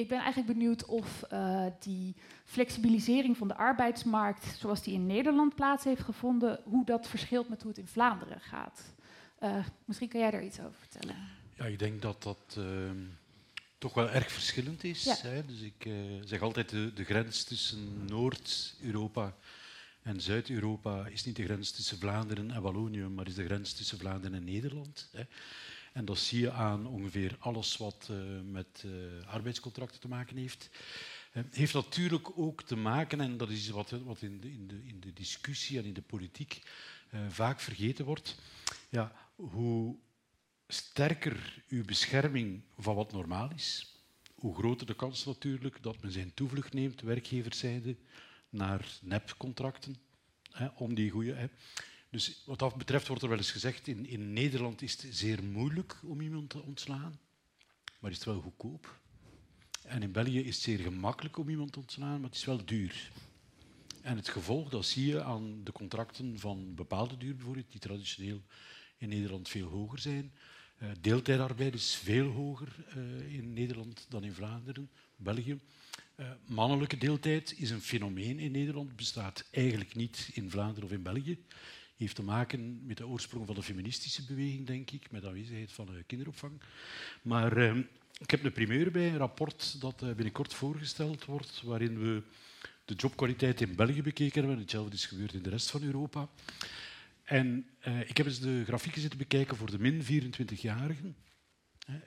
ik ben eigenlijk benieuwd of eh, die flexibilisering van de arbeidsmarkt, zoals die in Nederland plaats heeft gevonden, hoe dat verschilt met hoe het in Vlaanderen gaat. Eh, misschien kan jij daar iets over vertellen. Ja, ik denk dat dat ehm, toch wel erg verschillend is. Ja. Hè? Dus ik eh, zeg altijd, de, de grens tussen Noord-Europa en Zuid-Europa is niet de grens tussen Vlaanderen en Wallonië, maar is de grens tussen Vlaanderen en Nederland. Hè? En dat zie je aan ongeveer alles wat eh, met eh, arbeidscontracten te maken heeft. Eh, heeft natuurlijk ook te maken, en dat is wat, wat in, de, in, de, in de discussie en in de politiek vaak vergeten wordt, ja, hoe sterker uw bescherming van wat normaal is, hoe groter de kans natuurlijk dat men zijn toevlucht neemt, werkgeverszijde, naar nepcontracten, hè, om die goede. Dus wat dat betreft wordt er wel eens gezegd, in, in Nederland is het zeer moeilijk om iemand te ontslaan, maar is het wel goedkoop. En in België is het zeer gemakkelijk om iemand te ontslaan, maar het is wel duur. En het gevolg, dat zie je aan de contracten van bepaalde duur bijvoorbeeld, die traditioneel in Nederland veel hoger zijn. Eh, deeltijdarbeid is veel hoger eh, in Nederland dan in Vlaanderen, België. Eh, mannelijke deeltijd is een fenomeen in Nederland, bestaat eigenlijk niet in Vlaanderen of in België. Heeft te maken met de oorsprong van de feministische beweging, denk ik, met de aanwezigheid van de kinderopvang. Maar eh, ik heb een primeur bij, een rapport dat eh, binnenkort voorgesteld wordt, waarin we de jobkwaliteit in België bekeken hebben. Hetzelfde is gebeurd in de rest van Europa. En eh, ik heb eens de grafieken zitten bekijken voor de min 24-jarigen.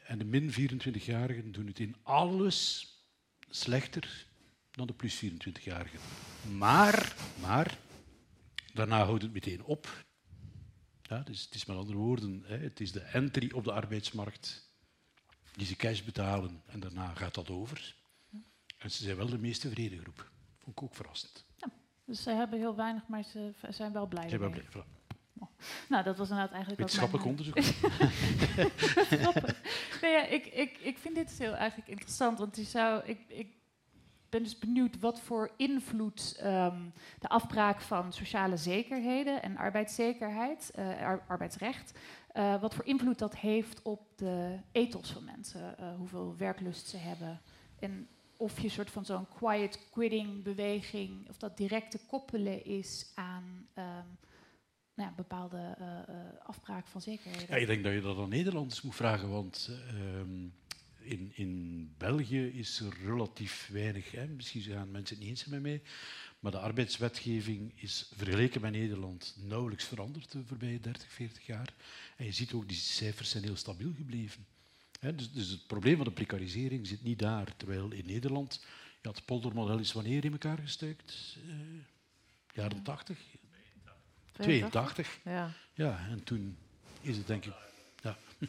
En de min 24-jarigen doen het in alles slechter dan de plus 24-jarigen. Maar, maar, daarna houdt het meteen op. Ja, dus het is met andere woorden, hè, het is de entry op de arbeidsmarkt die ze cash betalen en daarna gaat dat over. En ze zijn wel de meest tevreden groep. Vond ik ook verrassend. Dus ze hebben heel weinig, maar ze zijn wel blij. Ze hebben ermee. blij- voilà. Nou, dat was inderdaad eigenlijk Wetenschappelijk mijn- onderzoek. *laughs* Grappig. Nee, ja, ik, ik, ik vind dit heel eigenlijk interessant, want je zou, ik, ik ben dus benieuwd wat voor invloed ehm, de afbraak van sociale zekerheden en arbeidszekerheid, ar- arbeidsrecht, eh, wat voor invloed dat heeft op de ethos van mensen, eh, hoeveel werklust ze hebben en of je soort van zo'n quiet quitting beweging, of dat direct te koppelen is aan ehm, nou ja, bepaalde afbraak van zekerheden. Ja, ik denk dat je dat aan Nederlanders moet vragen, want ehm, in, in België is er relatief weinig. Hè. Misschien gaan mensen het niet eens met mij, maar de arbeidswetgeving is vergeleken met Nederland nauwelijks veranderd de voorbije 30, 40 jaar. En je ziet ook, die cijfers zijn heel stabiel gebleven. Hè, dus, dus het probleem van de precarisering zit niet daar. Terwijl in Nederland, ja, het poldermodel is wanneer in elkaar gestuikt? Eh, jaren 80, 82. Ja. Ja, en toen is het denk ik... Ja. *laughs*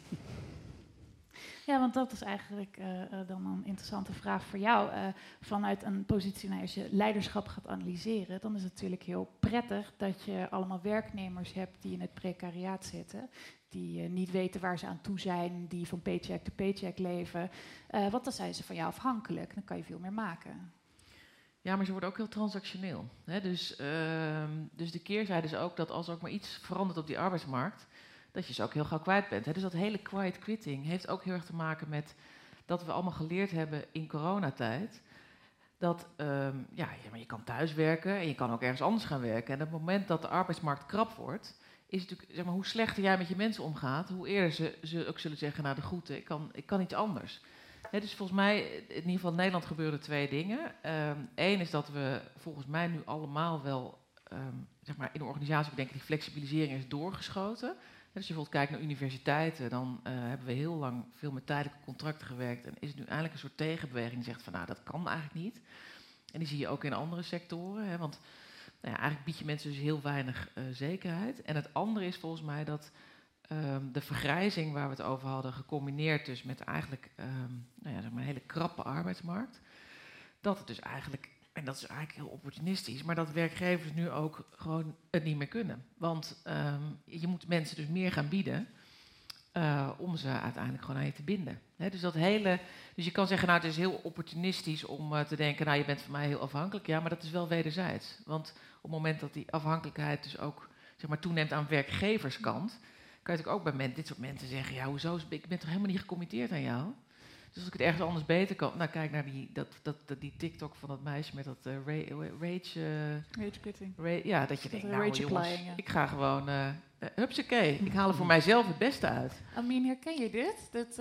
Ja, want dat is eigenlijk eh, eh, dan een interessante vraag voor jou. Eh, vanuit een positie, nou, als je leiderschap gaat analyseren, dan is het natuurlijk heel prettig dat je allemaal werknemers hebt die in het precariaat zitten. Die niet weten waar ze aan toe zijn, die van paycheck to paycheck leven. Want dan zijn ze van jou afhankelijk, dan kan je veel meer maken. Ja, maar ze worden ook heel transactioneel. Hè? Dus, ehm, dus de keerzijde is ook dat als er ook maar iets verandert op die arbeidsmarkt, dat je ze ook heel gauw kwijt bent. Dus dat hele quiet quitting heeft ook heel erg te maken met dat we allemaal geleerd hebben in coronatijd. Dat ehm, ja, maar je kan thuiswerken en je kan ook ergens anders gaan werken. En op het moment dat de arbeidsmarkt krap wordt, is natuurlijk, zeg maar, hoe slechter jij met je mensen omgaat, hoe eerder ze, ze ook zullen zeggen, nou de groeten, ik kan, ik kan iets anders. Dus volgens mij, in ieder geval in Nederland gebeuren twee dingen. Eén is dat we volgens mij nu allemaal wel ehm, zeg maar in de organisatie denken die flexibilisering is doorgeschoten. Als je bijvoorbeeld kijkt naar universiteiten, dan eh, hebben we heel lang veel met tijdelijke contracten gewerkt. En is het nu eindelijk een soort tegenbeweging die zegt van nou dat kan eigenlijk niet. En die zie je ook in andere sectoren. Hè, want nou ja, eigenlijk bied je mensen dus heel weinig eh, zekerheid. En het andere is volgens mij dat ehm, de vergrijzing waar we het over hadden, gecombineerd dus met eigenlijk ehm, nou ja, zeg maar een hele krappe arbeidsmarkt, dat het dus eigenlijk, en dat is eigenlijk heel opportunistisch, maar dat werkgevers nu ook gewoon het niet meer kunnen. Want ehm, je moet mensen dus meer gaan bieden eh, om ze uiteindelijk gewoon aan je te binden. Dus, dat hele, dus je kan zeggen, nou het is heel opportunistisch om eh, te denken, nou je bent van mij heel afhankelijk. Ja, maar dat is wel wederzijds. Want op het moment dat die afhankelijkheid dus ook zeg maar, toeneemt aan werkgeverskant, kan je natuurlijk ook bij dit soort mensen zeggen, ja hoezo, ik ben toch helemaal niet gecommitteerd aan jou? Dus als ik het ergens anders beter kan, nou kijk naar die, dat, dat, dat, die TikTok van dat meisje met dat eh, ra- rage, eh, Rage quitting. ra- ja, dat je Dat denkt, nou rage jongens, applying, ja. ik ga gewoon, eh uh, hupsakee, ik haal er voor mijzelf het beste uit. Amin, herken je dit? Dat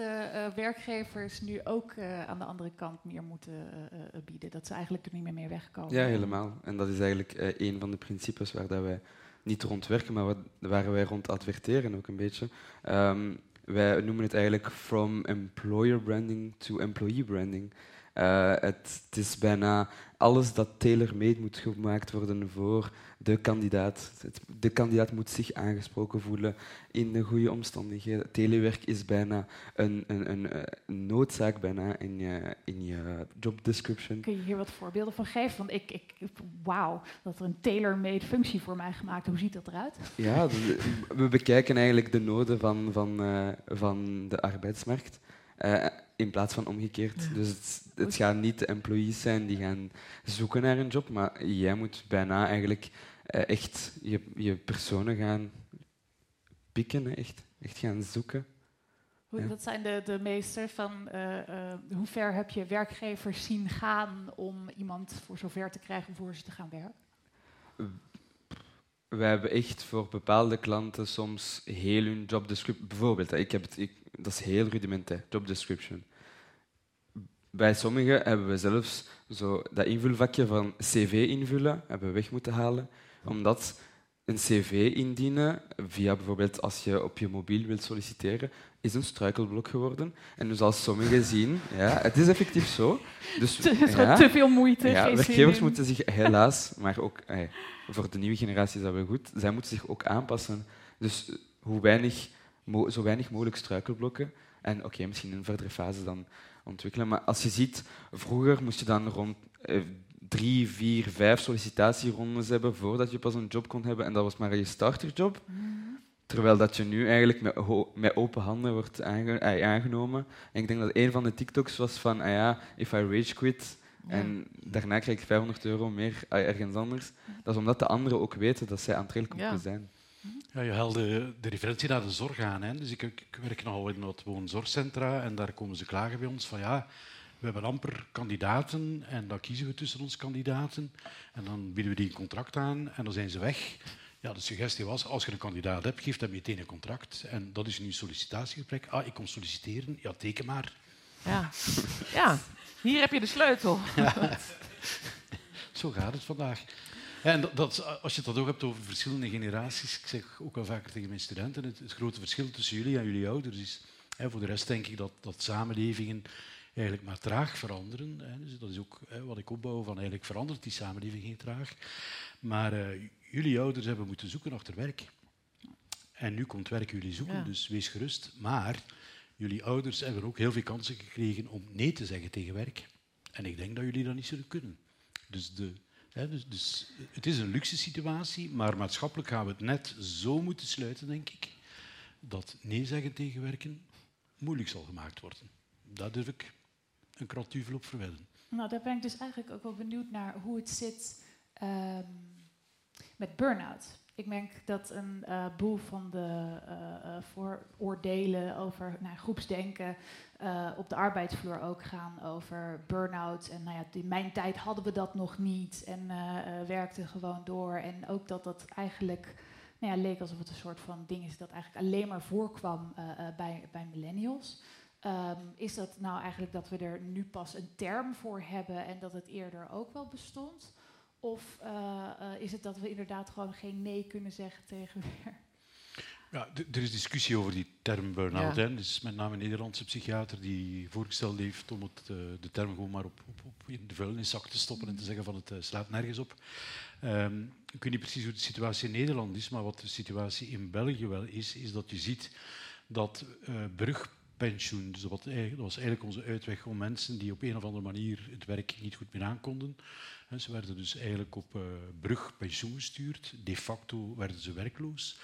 werkgevers nu ook eh, aan de andere kant meer moeten eh, eh, bieden. Dat ze eigenlijk er niet meer mee wegkomen. Ja, helemaal. En dat is eigenlijk eh, een van de principes waar dat wij niet rond werken, maar wat, waar wij rond adverteren ook een beetje. Ehm, wij noemen het eigenlijk from employer branding to employee branding. Eh, het, het is bijna alles dat tailor-made moet gemaakt worden voor de kandidaat. De kandidaat moet zich aangesproken voelen in de goede omstandigheden. Telewerk is bijna een, een, een, een noodzaak bijna in je, in je job description. Kun je hier wat voorbeelden van geven? Want ik, ik wauw, dat er een tailor-made functie voor mij gemaakt. Hoe ziet dat eruit? Ja, we bekijken eigenlijk de noden van, van, eh, van de arbeidsmarkt eh, in plaats van omgekeerd. Dus het, het gaan niet de employees zijn die gaan zoeken naar een job, maar jij moet bijna eigenlijk eh, echt je, je personen gaan pikken, echt, echt gaan zoeken. Ja. Wat zijn de, de meester van eh, eh, hoe ver heb je werkgevers zien gaan om iemand voor zover te krijgen om voor ze te gaan werken? We hebben echt voor bepaalde klanten soms heel hun job description. Bijvoorbeeld, ik heb het, ik, dat is heel rudimentair, job description. Bij sommigen hebben we zelfs zo dat invulvakje van cv invullen hebben we weg moeten halen, omdat een cv indienen via bijvoorbeeld als je op je mobiel wilt solliciteren, is een struikelblok geworden. En dus als sommigen *laughs* zien, ja, het is effectief zo. Dus, *laughs* gewoon ja, te veel moeite. ja, werkgevers moeten zich helaas, maar ook eh, voor de nieuwe generatie is dat wel goed, zij moeten zich ook aanpassen. Dus hoe weinig, zo weinig mogelijk struikelblokken. En oké, misschien in een verdere fase dan ontwikkelen. Maar als je ziet, vroeger moest je dan rond eh, drie, vier, vijf sollicitatierondes hebben voordat je pas een job kon hebben. En dat was maar je starterjob. Terwijl dat je nu eigenlijk met, met open handen wordt aange- eh, aangenomen. En ik denk dat een van de TikToks was van, ah ja, if I rage quit, En daarna krijg ik 500 euro meer ah, ergens anders. Dat is omdat de anderen ook weten dat zij aantrekkelijk Ja. moeten zijn. Ja, je haalde de referentie naar de zorg aan. Hè. Dus ik, ik werk nogal in wat woonzorgcentra en daar komen ze klagen bij ons van ja, we hebben amper kandidaten en dan kiezen we tussen onze kandidaten en dan bieden we die een contract aan en dan zijn ze weg. Ja, de suggestie was, als je een kandidaat hebt, geef hem meteen een contract. En dat is nu een sollicitatiegesprek. Ah, ik kom solliciteren. Ja, teken maar. Ja. ja, hier heb je de sleutel. *laughs* Zo gaat het vandaag. Ja, en dat, dat- als je het dan ook hebt over verschillende generaties, ik zeg ook wel vaker tegen mijn studenten, het, het grote verschil tussen jullie en jullie ouders is, hè, voor de rest denk ik dat, dat samenlevingen eigenlijk maar traag veranderen. Hè. Dus dat is ook hè, wat ik opbouw, van eigenlijk verandert die samenleving heel traag. Maar eh, jullie ouders hebben moeten zoeken achter werk. En nu komt werk jullie zoeken, Ja. dus wees gerust. Maar jullie ouders hebben ook heel veel kansen gekregen om nee te zeggen tegen werk. En ik denk dat jullie dat niet zullen kunnen. Dus, de, dus, dus het is een luxe situatie, maar maatschappelijk gaan we het net zo moeten sluiten, denk ik, dat nee zeggen tegen werken moeilijk zal gemaakt worden. Daar durf ik een kratduvel op verwedden. Nou, daar ben ik dus eigenlijk ook wel benieuwd naar hoe het zit ehm, met burn-out. Ik merk dat een eh, boel van de eh, vooroordelen over nou, groepsdenken eh, op de arbeidsvloer ook gaan over burn-out. En nou ja, in mijn tijd hadden we dat nog niet en eh eh, werkten gewoon door. En ook dat dat eigenlijk nou ja, leek alsof het een soort van ding is dat eigenlijk alleen maar voorkwam bij, bij millennials. Ehm, is dat nou eigenlijk dat we er nu pas een term voor hebben en dat het eerder ook wel bestond? Of is het dat we inderdaad gewoon geen nee kunnen zeggen tegen? *laughs* Ja, er is discussie over die term burn-out. Ja. Dus met name een Nederlandse psychiater die voorgesteld heeft om het, eh, de term gewoon maar op, op, op in de vuilniszak te stoppen en te zeggen van het eh, slaat nergens op. Ehm, ik weet niet precies hoe de situatie in Nederland is, maar wat de situatie in België wel is, is dat je ziet dat eh brugpensioen, dus dat was eigenlijk onze uitweg om mensen die op een of andere manier het werk niet goed meer aankonden, hè, ze werden dus eigenlijk op brugpensioen gestuurd. De facto werden ze werkloos.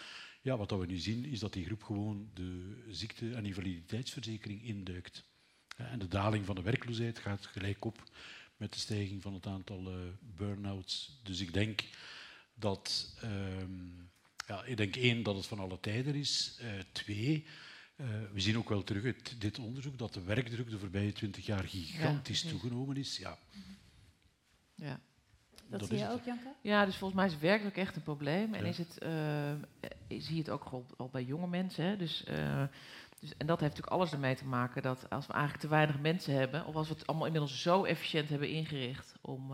Ja, wat dat we nu zien is dat die groep gewoon de ziekte- en invaliditeitsverzekering induikt. En de daling van de werkloosheid gaat gelijk op met de stijging van het aantal eh burn-outs. Dus ik denk dat, ehm, ja, ik denk één, dat het van alle tijden is. Eh, twee, eh, we zien ook wel terug uit dit onderzoek dat de werkdruk de voorbije twintig jaar gigantisch toegenomen is. Ja, Ja. Dat, Dat zie je het. ook, Janke? Ja, dus volgens mij is werkelijk echt een probleem. En is het, eh, eh, zie je het ook al, al bij jonge mensen. Hè? Dus, eh, dus, en dat heeft natuurlijk alles ermee te maken dat als we eigenlijk te weinig mensen hebben, of als we het allemaal inmiddels zo efficiënt hebben ingericht om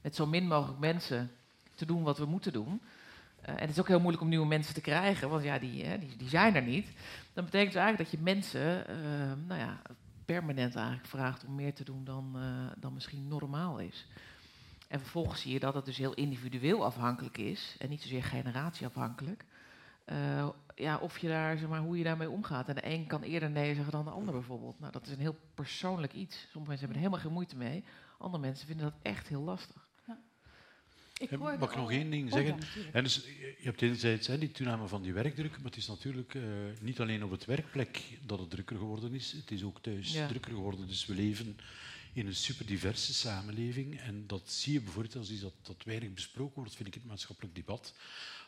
met zo min mogelijk mensen te doen wat we moeten doen. en het is ook heel moeilijk om nieuwe mensen te krijgen, want ja, die, hè, die, die zijn er niet. Dan betekent het eigenlijk dat je mensen nou ja, permanent eigenlijk vraagt om meer te doen dan, dan misschien normaal is. En vervolgens zie je dat het dus heel individueel afhankelijk is en niet zozeer generatieafhankelijk. Eh, ja, of je daar, zeg maar, hoe je daarmee omgaat. En de een kan eerder nee zeggen dan de ander bijvoorbeeld. Nou, dat is een heel persoonlijk iets. Sommige mensen hebben er helemaal geen moeite mee. Andere mensen vinden dat echt heel lastig. Ik Eh, hoorde mag ik nog één ding Oh, zeggen? ja. En dus, je hebt enerzijds hè, die toename van die werkdruk, maar het is natuurlijk eh, niet alleen op het werkplek dat het drukker geworden is, het is ook thuis Ja. drukker geworden. Dus we leven in een superdiverse samenleving en dat zie je bijvoorbeeld als iets dat, weinig besproken wordt, vind ik, het maatschappelijk debat.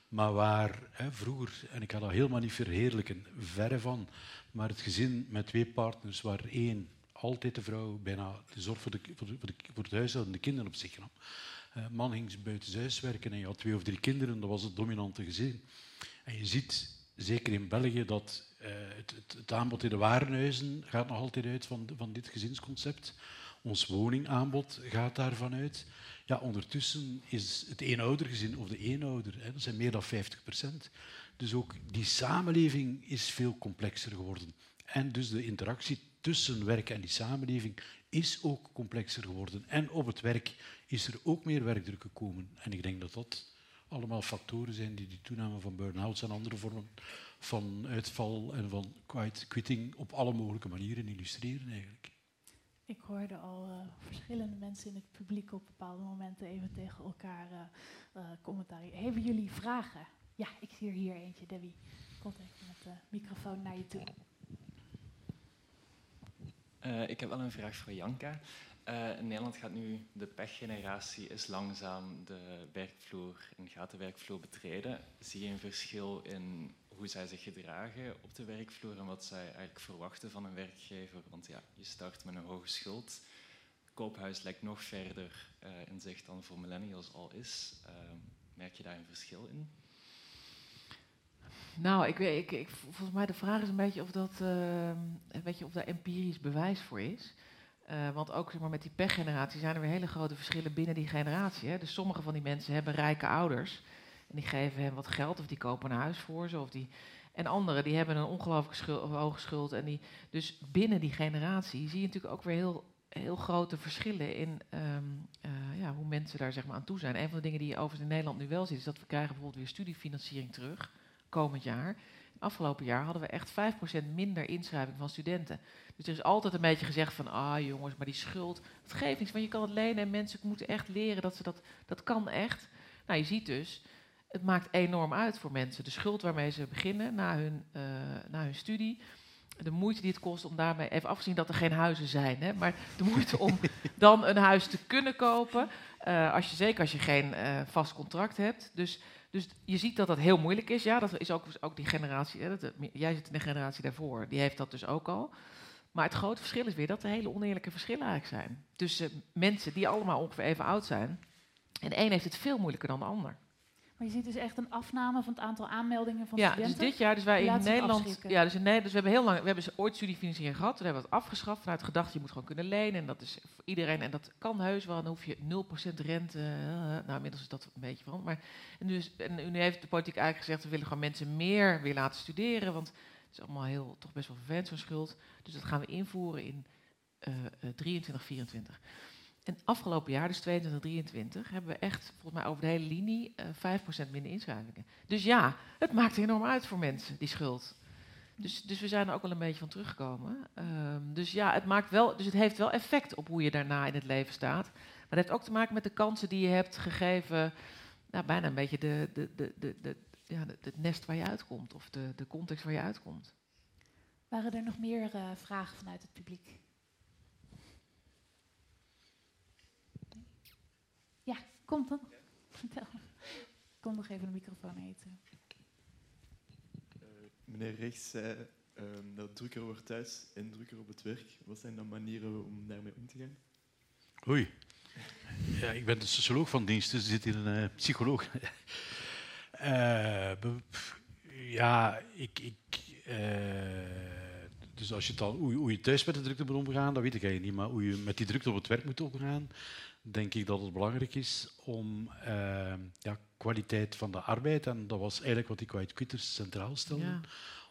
Maar waar hè, vroeger, en ik ga dat helemaal niet verheerlijken, verre van, maar het gezin met twee partners, waar één altijd de vrouw bijna de zorg voor, de, voor, de, voor, het huishouden en de kinderen op zich nam. Eh, man ging buitenshuis werken en je had twee of drie kinderen, dat was het dominante gezin. En je ziet, zeker in België, dat eh, het, het, het aanbod in de warenhuizen gaat nog altijd uit van, van dit gezinsconcept. Ons woningaanbod gaat daarvan uit. Ja, ondertussen is het eenoudergezin of de eenouder, hè, dat zijn meer dan 50 procent. Dus ook die samenleving is veel complexer geworden. En dus de interactie tussen werk en die samenleving is ook complexer geworden. En op het werk is er ook meer werkdruk gekomen. En ik denk dat dat allemaal factoren zijn die die toename van burn-outs en andere vormen van uitval en van quitting op alle mogelijke manieren illustreren eigenlijk. Ik hoorde al eh, verschillende mensen in het publiek op bepaalde momenten even tegen elkaar eh eh, commentariëren. Hebben jullie vragen? Ja, ik zie er hier eentje, Debbie. Komt even met de microfoon naar je toe. Uh, ik heb wel een vraag voor Janka. Uh, in Nederland gaat nu de pechgeneratie is langzaam de werkvloer en gaat de werkvloer betreden. Zie je een verschil in hoe zij zich gedragen op de werkvloer en wat zij eigenlijk verwachten van een werkgever? Want ja, je start met een hoge schuld. Koophuis lijkt nog verder uh, in zicht dan voor millennials al is. Uh, merk je daar een verschil in? Nou, ik, ik, ik, volgens mij de vraag is een beetje of, dat, uh, weet je, of daar empirisch bewijs voor is. Uh, want ook zeg maar, met die pechgeneratie zijn er weer hele grote verschillen binnen die generatie. Hè. Dus sommige van die mensen hebben rijke ouders. En die geven hen wat geld of die kopen een huis voor ze. Of die, en anderen die hebben een ongelooflijk hoge schuld. En die, dus binnen die generatie zie je natuurlijk ook weer heel, heel grote verschillen in um, uh, ja, hoe mensen daar zeg maar, aan toe zijn. Een van de dingen die je overigens in Nederland nu wel ziet, is dat we krijgen bijvoorbeeld weer studiefinanciering terug komend jaar. Afgelopen jaar hadden we echt 5% minder inschrijving van studenten. Dus er is altijd een beetje gezegd van, ah jongens, maar die schuld, het geeft niets, want je kan het lenen en mensen moeten echt leren dat ze dat, dat kan echt. Nou, je ziet dus, het maakt enorm uit voor mensen. De schuld waarmee ze beginnen na hun, uh, na hun studie, de moeite die het kost om daarmee, even afgezien dat er geen huizen zijn, hè, maar de moeite om *laughs* dan een huis te kunnen kopen, uh, als je, zeker als je geen uh, vast contract hebt. Dus dus je ziet dat dat heel moeilijk is. Ja, dat is ook, ook die generatie. Hè, dat, jij zit in de generatie daarvoor, die heeft dat dus ook al. Maar het grote verschil is weer dat er hele oneerlijke verschillen eigenlijk zijn. Tussen mensen die allemaal ongeveer even oud zijn. En de een heeft het veel moeilijker dan de ander. Maar je ziet dus echt een afname van het aantal aanmeldingen van ja, studenten? Ja, dus dit jaar, dus wij in Nederland... Ja, dus in Nederland, dus we hebben heel lang... We hebben ooit studiefinanciering gehad, toen hebben we het afgeschaft vanuit gedachte, je moet gewoon kunnen lenen. En dat is voor iedereen, en dat kan heus wel, dan hoef je 0% rente... Uh, nou, inmiddels is dat een beetje van. Maar en nu, is, en nu heeft de politiek eigenlijk gezegd, we willen gewoon mensen meer weer laten studeren, want het is allemaal heel, toch best wel vervelend zo'n schuld. Dus dat gaan we invoeren in uh, 23, 24. En afgelopen jaar, dus 2023, hebben we echt volgens mij over de hele linie uh, 5% minder inschrijvingen. Dus ja, het maakt enorm uit voor mensen, die schuld. Dus, dus we zijn er ook wel een beetje van teruggekomen. Um, dus ja, het, maakt wel, dus het heeft wel effect op hoe je daarna in het leven staat. Maar het heeft ook te maken met de kansen die je hebt gegeven. Nou, bijna een beetje de, de, de, de, de ja, het nest waar je uitkomt. Of de, de context waar je uitkomt. Waren er nog meer uh, vragen vanuit het publiek? Kom dan. Vertel. Kom nog even de microfoon eten. Uh, meneer Rechts zei uh, dat drukker wordt thuis en drukker op het werk. Wat zijn dan manieren om daarmee om te gaan? Oei. Ja, ik ben de socioloog van dienst, dus er zit hier een uh, psycholoog. *laughs* ja, ik... ik dus als je het al, hoe, hoe, je thuis met de drukte moet omgaan, dat weet ik eigenlijk niet. Maar hoe je met die drukte op het werk moet omgaan, denk ik dat het belangrijk is om uh, ja, kwaliteit van de arbeid, en dat was eigenlijk wat die Quiet Quitters centraal stelde, ja.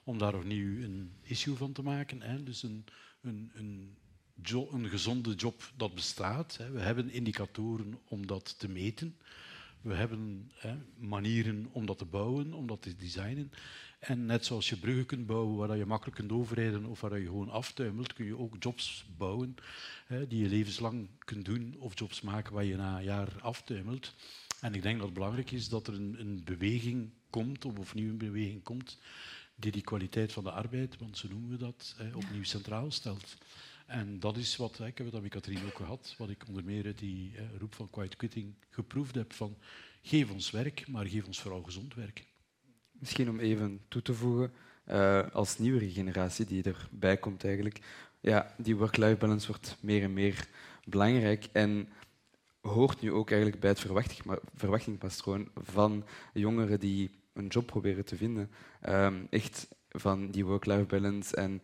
om daar opnieuw een issue van te maken. Hè. Dus een, een, een, jo een gezonde job dat bestaat. Hè. We hebben indicatoren om dat te meten. We hebben hè, manieren om dat te bouwen, om dat te designen. En net zoals je bruggen kunt bouwen waar je makkelijk kunt overrijden of waar je gewoon aftuimelt, kun je ook jobs bouwen hè, die je levenslang kunt doen of jobs maken waar je na een jaar aftuimelt. En ik denk dat het belangrijk is dat er een, een beweging komt, of opnieuw een beweging komt, die die kwaliteit van de arbeid, want zo noemen we dat, hè, opnieuw centraal stelt. En dat is wat, ik heb aan met Katrien ook gehad, wat ik onder meer uit die roep van quiet quitting geproefd heb van geef ons werk, maar geef ons vooral gezond werk. Misschien om even toe te voegen, uh, als nieuwere generatie die erbij komt eigenlijk, ja, die work-life balance wordt meer en meer belangrijk en hoort nu ook eigenlijk bij het verwachting, verwachtingspatroon van jongeren die een job proberen te vinden. Um, echt van die work-life balance en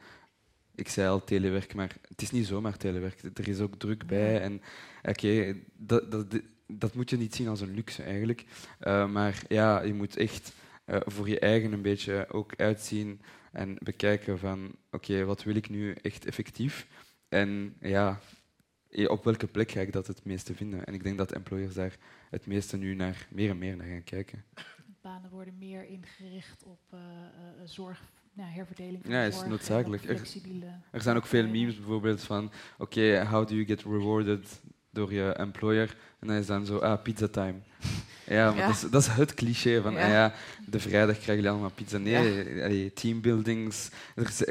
ik zei al telewerk, maar het is niet zomaar telewerk. Er is ook druk bij en oké, okay, dat, dat, dat moet je niet zien als een luxe eigenlijk. Uh, maar ja, je moet echt uh, voor je eigen een beetje ook uitzien en bekijken van oké, okay, wat wil ik nu echt effectief? En ja, op welke plek ga ik dat het meeste vinden? En ik denk dat employers daar het meeste nu naar, meer en meer naar gaan kijken. Banen worden meer ingericht op uh, uh, zorg, nou, herverdeling van ja, is noodzakelijk. Er, er, zijn ook veel memes bijvoorbeeld van oké, okay, how do you get rewarded door je employer? En dan is dan zo, ah, pizza time. *laughs* Ja, maar ja. Dat, is, dat, is, het cliché van, ja. Ah ja, de vrijdag krijgen jullie allemaal pizza. Nee, ja. teambuildings. Is,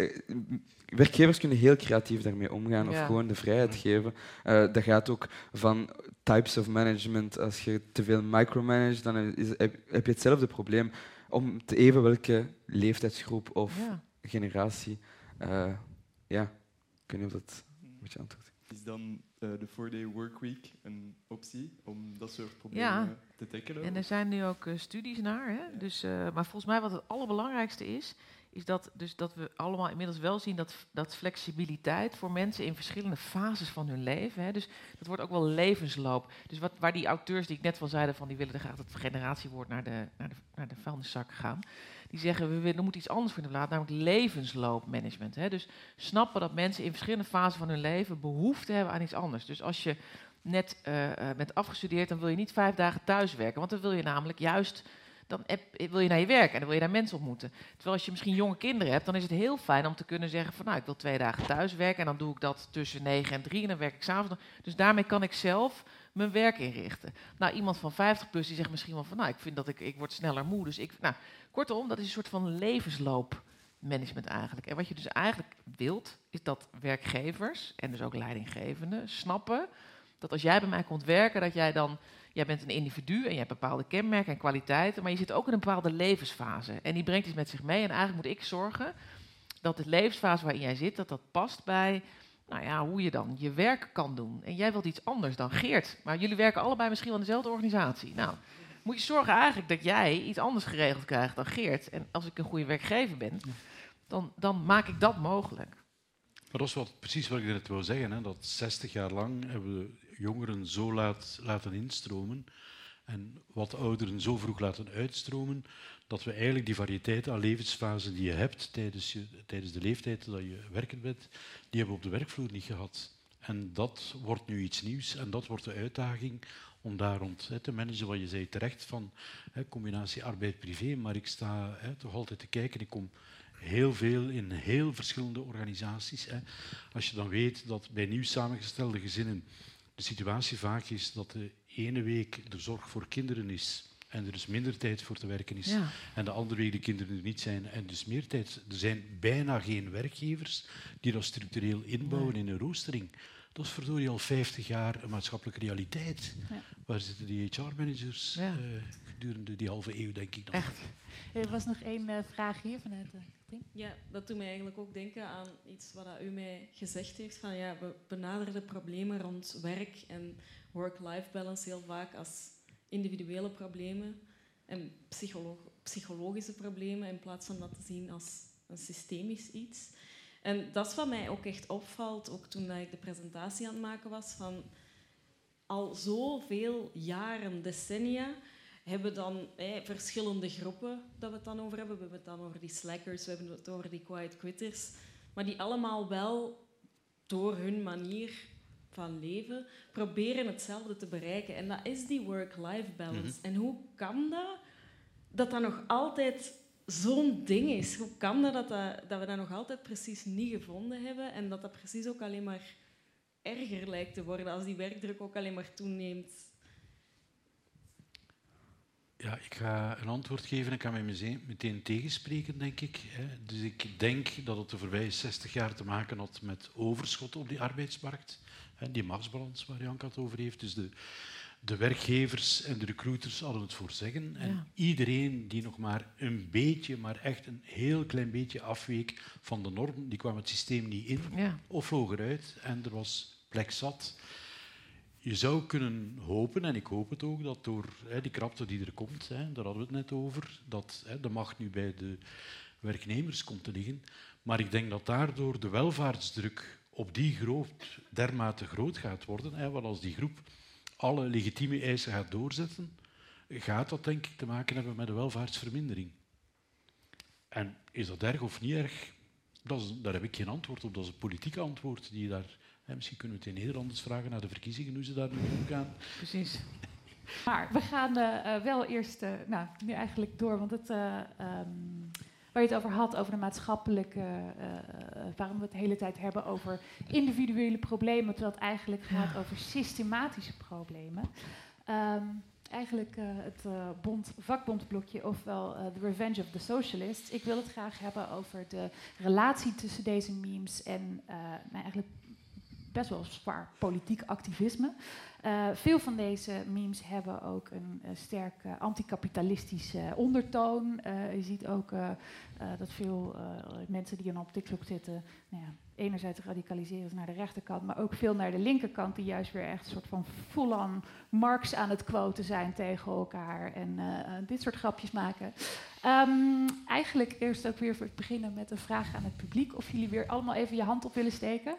werkgevers kunnen heel creatief daarmee omgaan of Ja. gewoon de vrijheid geven. Eh, dat gaat ook van types of management. Als je te veel micromanage, dan is, heb, heb je hetzelfde probleem. Om te even welke leeftijdsgroep of Ja. generatie. eh, ja, ik weet niet of dat een beetje antwoord is. Is dan eh, de four-day workweek een optie om dat soort problemen Ja. te tackelen? En er zijn nu ook eh, studies naar. Hè? Dus, eh, maar volgens mij wat het allerbelangrijkste is, is dat, dus dat we allemaal inmiddels wel zien dat, dat flexibiliteit voor mensen in verschillende fases van hun leven. Hè? Dus dat wordt ook wel levensloop. Dus wat, waar die auteurs die ik net van zeiden, van die willen graag dat generatiewoord naar de, naar de, naar de vuilniszak gaan. Die zeggen, we willen, moet iets anders voor in de namelijk levensloopmanagement. Hè? Dus snappen dat mensen in verschillende fasen van hun leven behoefte hebben aan iets anders. Dus als je net eh, eh, bent afgestudeerd, dan wil je niet vijf dagen thuis werken. Want dan wil je namelijk juist, dan wil je naar je werk en dan wil je daar mensen ontmoeten. Terwijl als je misschien jonge kinderen hebt, dan is het heel fijn om te kunnen zeggen van nou, ik wil twee dagen thuis werken en dan doe ik dat tussen negen en drie en dan werk ik s'avonds. Dus daarmee kan ik zelf mijn werk inrichten. Nou, iemand van 50 plus die zegt misschien wel van nou, ik vind dat ik, ik word sneller moe. Dus ik, nou, kortom, dat is een soort van levensloopmanagement eigenlijk. En wat je dus eigenlijk wilt, is dat werkgevers en dus ook leidinggevenden snappen dat als jij bij mij komt werken, dat jij dan, jij bent een individu en je hebt bepaalde kenmerken en kwaliteiten, maar je zit ook in een bepaalde levensfase. En die brengt iets met zich mee. En eigenlijk moet ik zorgen dat de levensfase waarin jij zit, dat dat past bij, nou ja, hoe je dan je werk kan doen. En jij wilt iets anders dan Geert, maar jullie werken allebei misschien wel in dezelfde organisatie. Nou, moet je zorgen eigenlijk dat jij iets anders geregeld krijgt dan Geert. En als ik een goede werkgever ben, dan, dan maak ik dat mogelijk. Maar dat is wat, precies wat ik net wil zeggen. Hè, dat 60 jaar lang hebben we jongeren zo laat, laten instromen en wat ouderen zo vroeg laten uitstromen, dat we eigenlijk die variëteit aan levensfasen die je hebt tijdens, je, tijdens de leeftijd dat je werkend bent, die hebben we op de werkvloer niet gehad. En dat wordt nu iets nieuws en dat wordt de uitdaging om daar rond te managen. Wat je zei terecht van combinatie arbeid-privé, maar ik sta toch altijd te kijken. Ik kom heel veel in heel verschillende organisaties. Als je dan weet dat bij nieuw samengestelde gezinnen de situatie vaak is dat de ene week de zorg voor kinderen is en er dus minder tijd voor te werken is, Ja. en de andere week de kinderen er niet zijn en dus meer tijd. Er zijn bijna geen werkgevers die dat structureel inbouwen in een roostering. Dat is verdorie al 50 jaar een maatschappelijke realiteit. Ja. Waar zitten die HR-managers Ja. gedurende die halve eeuw, denk ik dan? Echt. Er was nog één eh, vraag hier vanuit de Ja, dat doet mij eigenlijk ook denken aan iets wat u mij gezegd heeft. Van, ja, we benaderen de problemen rond werk en work-life balance heel vaak als individuele problemen en psycholo- psychologische problemen in plaats van dat te zien als een systemisch iets. En dat is wat mij ook echt opvalt, ook toen ik de presentatie aan het maken was, van al zoveel jaren, decennia, hebben dan eh, verschillende groepen dat we het dan over hebben. We hebben het dan over die slackers, we hebben het over die quiet quitters. Maar die allemaal wel door hun manier van leven proberen hetzelfde te bereiken. En dat is die work-life balance. En hoe kan dat? Dat dat nog altijd zo'n ding is. Hoe kan dat dat dat we dat nog altijd precies niet gevonden hebben en dat dat precies ook alleen maar erger lijkt te worden als die werkdruk ook alleen maar toeneemt? Ja, ik ga een antwoord geven. Ik kan mij meteen, meteen tegenspreken, denk ik. Dus ik denk dat het de voorbije 60 jaar te maken had met overschot op die arbeidsmarkt. Die machtsbalans waar Janka het over heeft. Dus de, de werkgevers en de recruiters hadden het voor zeggen. En Ja. iedereen die nog maar een beetje, maar echt een heel klein beetje afweek van de norm, die kwam het systeem niet in Ja. of vloog eruit. En er was plek zat. Je zou kunnen hopen, en ik hoop het ook, dat door hè, die krapte die er komt, hè, daar hadden we het net over, dat hè, de macht nu bij de werknemers komt te liggen. Maar ik denk dat daardoor de welvaartsdruk op die groot dermate groot gaat worden. Hè, want als die groep alle legitieme eisen gaat doorzetten, gaat dat denk ik te maken hebben met een welvaartsvermindering. En is dat erg of niet erg? Dat daar heb ik geen antwoord op. Dat is een politieke antwoord. Die daar, misschien kunnen we het in Nederlanders vragen naar de verkiezingen, hoe ze daar nu mee omgaan. Precies. *laughs* Maar we gaan eh, eh, wel eerst, eh, nou, nu eigenlijk door, want het, eh, ehm, waar je het over had, over de maatschappelijke, waarom we het de hele tijd hebben over individuele problemen, terwijl het eigenlijk gaat over systematische problemen. Ehm, eigenlijk het bond, vakbondblokje, ofwel The Revenge of the Socialists. Ik wil het graag hebben over de relatie tussen deze memes en nou, eigenlijk best wel zwaar politiek activisme. Uh, veel van deze memes hebben ook een, een sterk uh, anticapitalistische ondertoon. Je ziet ook dat veel mensen die op TikTok zitten, nou ja, enerzijds radicaliseren naar de rechterkant, maar ook veel naar de linkerkant, die juist weer echt een soort van full-on Marx aan het quoten zijn tegen elkaar en dit soort grapjes maken. Um, eigenlijk eerst ook weer voor het beginnen met een vraag aan het publiek, of jullie weer allemaal even je hand op willen steken.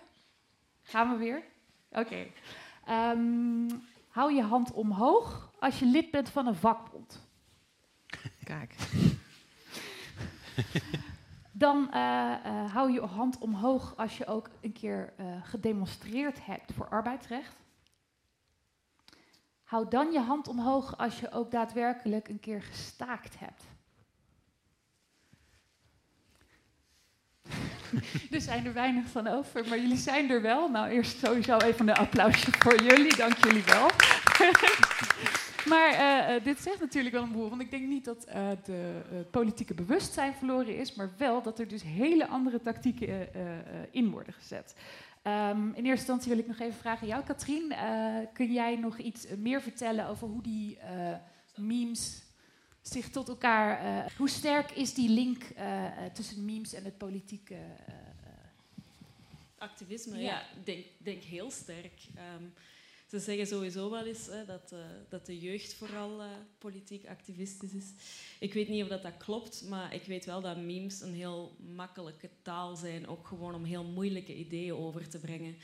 Gaan we weer? Oké. Okay. Um, hou je hand omhoog als je lid bent van een vakbond. Kijk. *laughs* Dan uh, uh, hou je hand omhoog als je ook een keer uh, gedemonstreerd hebt voor arbeidsrecht. Hou dan je hand omhoog als je ook daadwerkelijk een keer gestaakt hebt. *laughs* er zijn er weinig van over, maar jullie zijn er wel. Nou, eerst sowieso even een applausje voor jullie. Dank jullie wel. *laughs* maar uh, dit zegt natuurlijk wel een boel, want ik denk niet dat uh, de politieke bewustzijn verloren is, maar wel dat er dus hele andere tactieken in worden gezet. Um, in eerste instantie wil ik nog even vragen jou, Katrien. kun jij nog iets meer vertellen over hoe die memes zich tot elkaar. Uh, hoe sterk is die link uh, tussen memes en het politieke activisme? Ja, ja denk, denk heel sterk. Um, ze zeggen sowieso wel eens dat, dat de jeugd vooral politiek activistisch is. Ik weet niet of dat, dat klopt, maar ik weet wel dat memes een heel makkelijke taal zijn, ook gewoon om heel moeilijke ideeën over te brengen.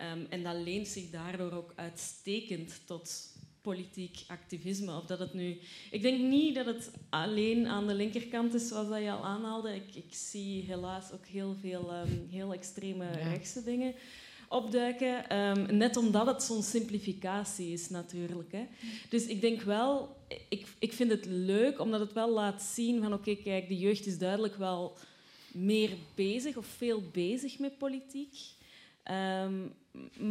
Um, en dat leent zich daardoor ook uitstekend tot politiek activisme. Of dat het nu... Ik denk niet dat het alleen aan de linkerkant is, zoals dat je al aanhaalde. Ik, ik zie helaas ook heel veel um, heel extreme ja. rechtse dingen opduiken. Um, net omdat het zo'n simplificatie is, natuurlijk. Hè. Dus ik denk wel... Ik, ik vind het leuk, omdat het wel laat zien van... Oké, okay, kijk, de jeugd is duidelijk wel meer bezig of veel bezig met politiek. Um,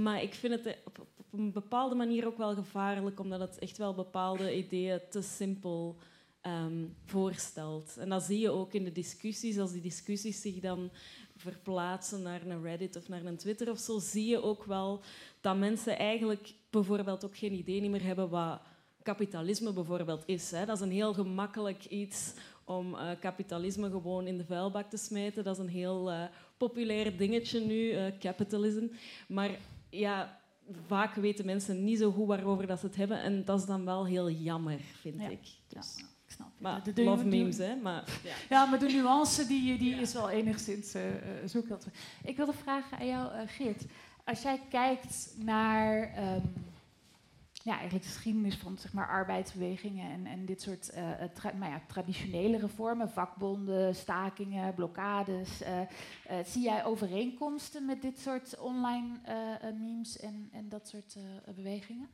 maar ik vind het op, op, een bepaalde manier ook wel gevaarlijk, omdat het echt wel bepaalde ideeën te simpel um, voorstelt. En dat zie je ook in de discussies. Als die discussies zich dan verplaatsen naar een Reddit of naar een Twitter of zo, zie je ook wel dat mensen eigenlijk bijvoorbeeld ook geen idee meer hebben wat kapitalisme bijvoorbeeld is. Hè. Dat is een heel gemakkelijk iets om uh, kapitalisme gewoon in de vuilbak te smijten. Dat is een heel uh, populair dingetje nu, uh, capitalism. Maar ja, vaak weten mensen niet zo goed waarover dat ze het hebben. En dat is dan wel heel jammer, vind ja. ik. Dus. Ja. Ik snap maar de, de, love de, memes, hè. Maar, ja. ja. maar de nuance die, die is wel enigszins uh, zoekend. Ik wilde vragen aan jou, uh, Geert. Als jij kijkt naar... Um, ja, eigenlijk de geschiedenis van zeg maar, arbeidsbewegingen en, en dit soort uh, tra nou ja, traditionele reformen, vakbonden, stakingen, blokkades. Uh, zie jij overeenkomsten met dit soort online memes en, en dat soort bewegingen?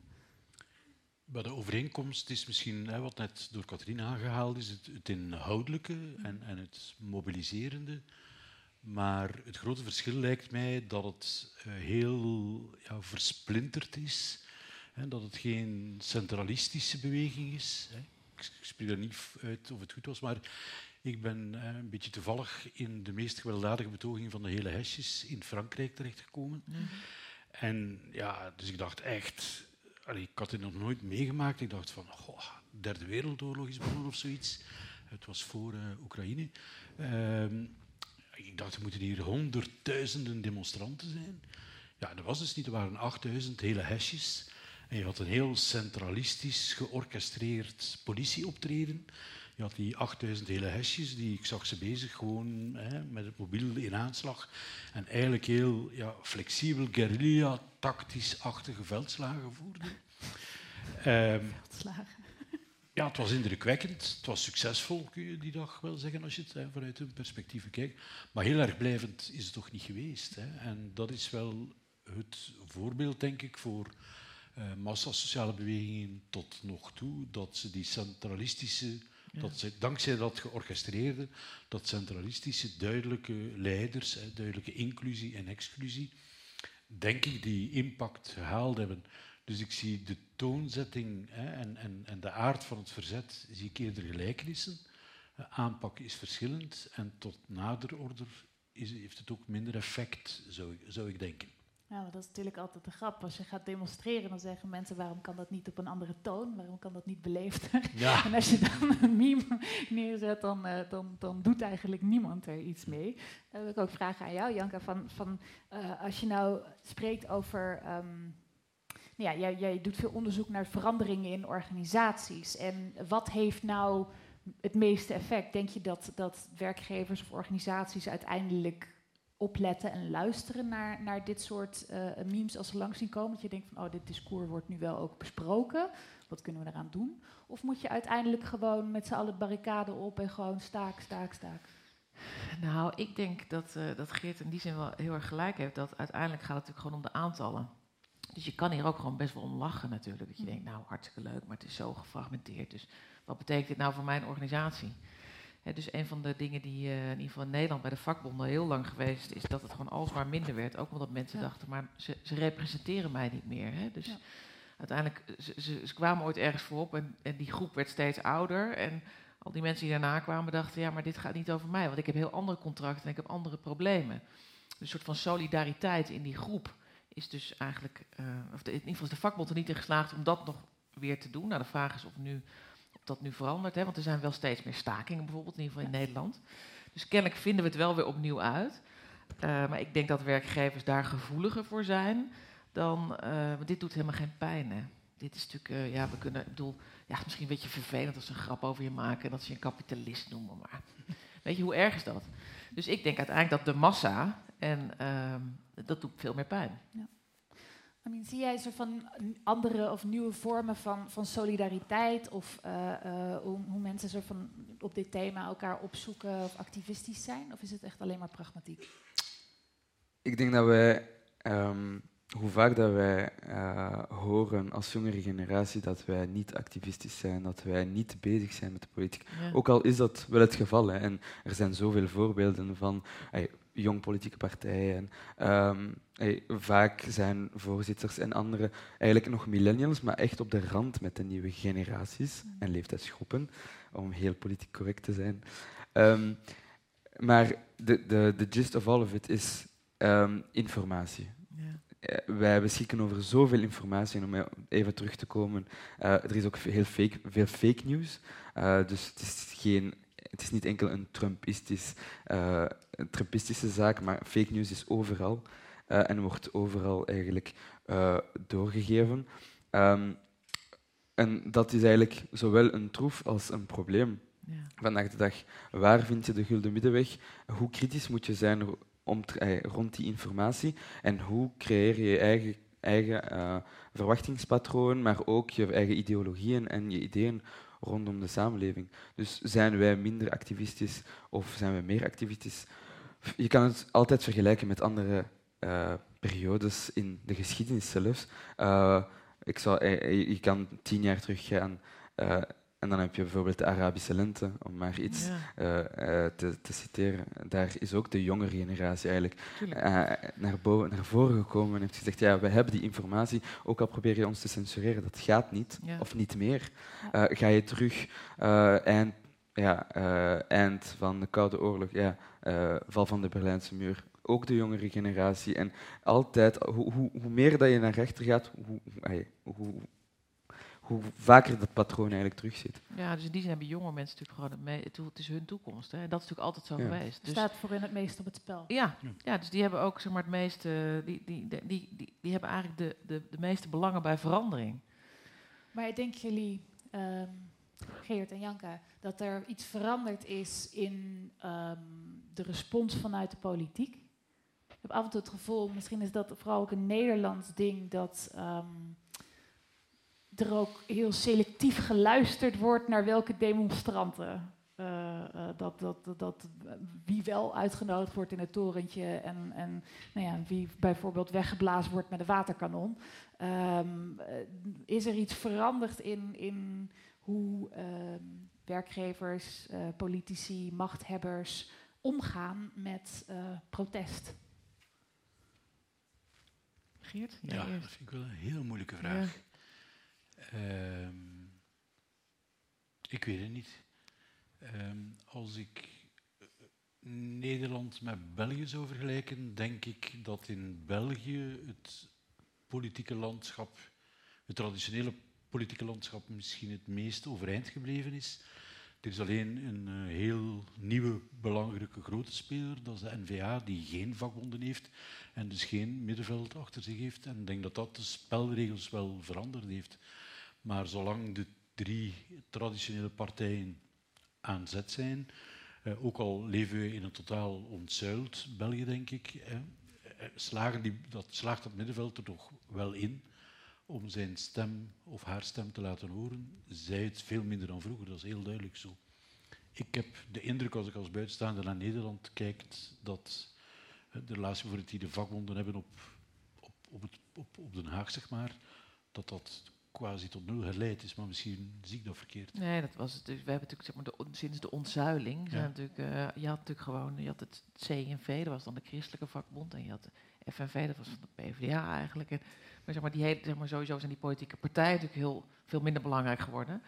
Maar de overeenkomst is misschien, hè, wat net door Katrien aangehaald is, het, het inhoudelijke en, en het mobiliserende. Maar het grote verschil lijkt mij dat het heel ja, versplinterd is Hè, dat het geen centralistische beweging is. Hè. Ik, ik spreek er niet uit of het goed was, maar ik ben eh, een beetje toevallig in de meest gewelddadige betoging van de hele hesjes in Frankrijk terechtgekomen. Mm -hmm. En ja, dus ik dacht echt, allee, ik had het nog nooit meegemaakt. Ik dacht van, goh, derde wereldoorlog is begonnen of zoiets. Het was voor uh, Oekraïne. Uh, ik dacht, er moeten hier honderdduizenden demonstranten zijn. Ja, dat was dus niet. Er waren 8000 hele hesjes. En je had een heel centralistisch georchestreerd politieoptreden. Je had die 8000 hele hesjes, die, ik zag ze bezig gewoon hè, met het mobiel in aanslag. En eigenlijk heel ja, flexibel, guerrilla, tactisch-achtige veldslagen voerden. Um, *laughs* veldslagen. *laughs* Ja, het was indrukwekkend. Het was succesvol, kun je die dag wel zeggen, als je het hè, vanuit hun perspectief kijkt. Maar heel erg blijvend is het toch niet geweest. Hè. En dat is wel het voorbeeld, denk ik, voor uh, massasociale bewegingen tot nog toe, dat ze die centralistische, ja. dat ze, dankzij dat georchestreerde, dat centralistische, duidelijke leiders, hè, duidelijke inclusie en exclusie, denk ik die impact gehaald hebben. Dus ik zie de toonzetting hè, en, en, en de aard van het verzet zie ik eerder gelijkenissen. Aanpak is verschillend en tot nader order is, heeft het ook minder effect, zou, zou ik denken. Ja, dat is natuurlijk altijd de grap. Als je gaat demonstreren, dan zeggen mensen: waarom kan dat niet op een andere toon? Waarom kan dat niet beleefder? Ja. *laughs* En als je dan een meme neerzet, dan, uh, dan, dan doet eigenlijk niemand er iets mee. Dan wil ik ook vragen aan jou, Janka: van, van, uh, als je nou spreekt over. Um, ja, jij, jij doet veel onderzoek naar veranderingen in organisaties. En wat heeft nou het meeste effect? Denk je dat, dat werkgevers of organisaties uiteindelijk opletten en luisteren naar, naar dit soort uh, memes als ze langs zien komen? Dat je denkt van, oh, dit discours wordt nu wel ook besproken. Wat kunnen we eraan doen? Of moet je uiteindelijk gewoon met z'n allen barricaden op en gewoon staak, staak, staak? Nou, ik denk dat, uh, dat Geert in die zin wel heel erg gelijk heeft. Dat uiteindelijk gaat het natuurlijk gewoon om de aantallen. Dus je kan hier ook gewoon best wel om lachen natuurlijk. Dat je denkt, nou hartstikke leuk, maar het is zo gefragmenteerd. Dus wat betekent dit nou voor mijn organisatie? He, dus een van de dingen die uh, in ieder geval in Nederland bij de vakbonden heel lang geweest is, dat het gewoon alsmaar minder werd. Ook omdat mensen ja. dachten, maar ze, ze, representeren mij niet meer. Hè? Dus ja. uiteindelijk, ze, ze, ze, kwamen ooit ergens voorop en, en, die groep werd steeds ouder. En al die mensen die daarna kwamen dachten, ja, maar dit gaat niet over mij, want ik heb heel andere contracten en ik heb andere problemen. Dus een soort van solidariteit in die groep is dus eigenlijk, uh, of de, in ieder geval is de vakbond er niet in geslaagd om dat nog weer te doen. Nou, de vraag is of, nu, dat nu verandert, hè, want er zijn wel steeds meer stakingen bijvoorbeeld, in ieder geval in Nederland. Dus kennelijk vinden we het wel weer opnieuw uit. Uh, maar ik denk dat werkgevers daar gevoeliger voor zijn dan, uh, maar dit doet helemaal geen pijn. Hè. Dit is natuurlijk, ja, we kunnen, ik bedoel, ja, misschien een beetje vervelend als ze een grap over je maken en dat ze je een kapitalist noemen, maar *laughs* weet je, hoe erg is dat? Dus ik denk uiteindelijk dat de massa, en uh, dat doet veel meer pijn. Ja. I mean, zie jij zo van andere of nieuwe vormen van, van solidariteit of uh, uh, hoe, hoe, mensen zo van op dit thema elkaar opzoeken of activistisch zijn? Of is het echt alleen maar pragmatiek? Ik denk dat wij, um, hoe vaak dat wij uh, horen als jongere generatie dat wij niet activistisch zijn, dat wij niet bezig zijn met de politiek. Ja. Ook al is dat wel het geval. Hè, en er zijn zoveel voorbeelden van hey, jong politieke partijen. Um, hey, vaak zijn voorzitters en anderen eigenlijk nog millennials, maar echt op de rand met de nieuwe generaties en leeftijdsgroepen, om heel politiek correct te zijn. Um, maar de, de, de gist of all of it is um, informatie. Ja. Wij beschikken over zoveel informatie. En om even terug te komen, uh, er is ook heel fake, veel fake news. Uh, dus het is geen het is niet enkel een Trumpistisch, uh, een Trumpistische zaak, maar fake news is overal uh, en wordt overal eigenlijk uh, doorgegeven. Um, en dat is eigenlijk zowel een troef als een probleem. Ja. Vandaag de dag, waar vind je de gulden middenweg? Hoe kritisch moet je zijn om te, rond die informatie? En hoe creëer je je eigen, eigen verwachtingspatroon, maar ook je eigen ideologieën en je ideeën rondom de samenleving. Dus zijn wij minder activistisch of zijn wij meer activistisch? Je kan het altijd vergelijken met andere uh, periodes in de geschiedenis zelfs. Uh, ik zou, je kan tien jaar teruggaan uh, en dan heb je bijvoorbeeld de Arabische lente, om maar iets ja. uh, uh, te, te, citeren. Daar is ook de jongere generatie eigenlijk uh, naar, boven, naar voren gekomen en heeft gezegd, ja, we hebben die informatie, ook al probeer je ons te censureren, dat gaat niet, ja. of niet meer. Ga je terug eind, ja, eind van de Koude Oorlog, ja, val van de Berlijnse muur, ook de jongere generatie. En altijd, hoe, hoe, hoe meer dat je naar rechter gaat, hoe, hoe hoe vaker dat patroon eigenlijk terugzit. Ja, dus in die zin hebben jonge mensen natuurlijk gewoon het, mee, het is hun toekomst. Hè? En dat is natuurlijk altijd zo ja. geweest. Dus staat voor hen het meest op het spel. Ja, ja, dus die hebben ook zeg maar, het meeste, die, die, die, die, die, die hebben eigenlijk de, de, de meeste belangen bij verandering. Maar denken jullie, um, Geert en Janka, dat er iets veranderd is in um, de respons vanuit de politiek? Ik heb af en toe het gevoel, misschien is dat vooral ook een Nederlands ding, dat um, er ook heel selectief geluisterd wordt naar welke demonstranten. Uh, uh, dat, dat, dat, dat, wie wel uitgenodigd wordt in het torentje en, en nou ja, wie bijvoorbeeld weggeblazen wordt met een waterkanon. Um, is er iets veranderd in, in hoe uh, werkgevers, politici, machthebbers omgaan met protest? Geert? Ja, dat vind ik wel een heel moeilijke vraag. Ja. Ehm, ik weet het niet. Ehm, als ik eh, Nederland met België zou vergelijken, denk ik dat in België het politieke landschap, het traditionele politieke landschap, misschien het meest overeind gebleven is. Er is alleen een uh, heel nieuwe, belangrijke grote speler, dat is de NVA, die geen vakbonden heeft en dus geen middenveld achter zich heeft. En ik denk dat dat de spelregels wel veranderd heeft. Maar zolang de drie traditionele partijen aan zet zijn, uh, ook al leven we in een totaal ontzuild België, denk ik, eh, slagen die, dat, slaagt dat middenveld er toch wel in om zijn stem of haar stem te laten horen, zij het veel minder dan vroeger. Dat is heel duidelijk zo. Ik heb de indruk, als ik als buitenstaander naar Nederland kijk, dat de relatie voor die de vakbonden hebben op, op, op, het, op, op Den Haag, zeg maar, dat dat quasi tot nul geleid is, maar misschien zie ik dat verkeerd. Nee, dat was het. Dus we hebben natuurlijk zeg maar, de, sinds de ontzuiling, ja. natuurlijk, uh, je had natuurlijk gewoon, je had het CNV, dat was dan de christelijke vakbond, en je had de FNV, dat was van de PvdA eigenlijk. En, maar, zeg maar, die hele, zeg maar sowieso zijn die politieke partijen natuurlijk heel veel minder belangrijk geworden.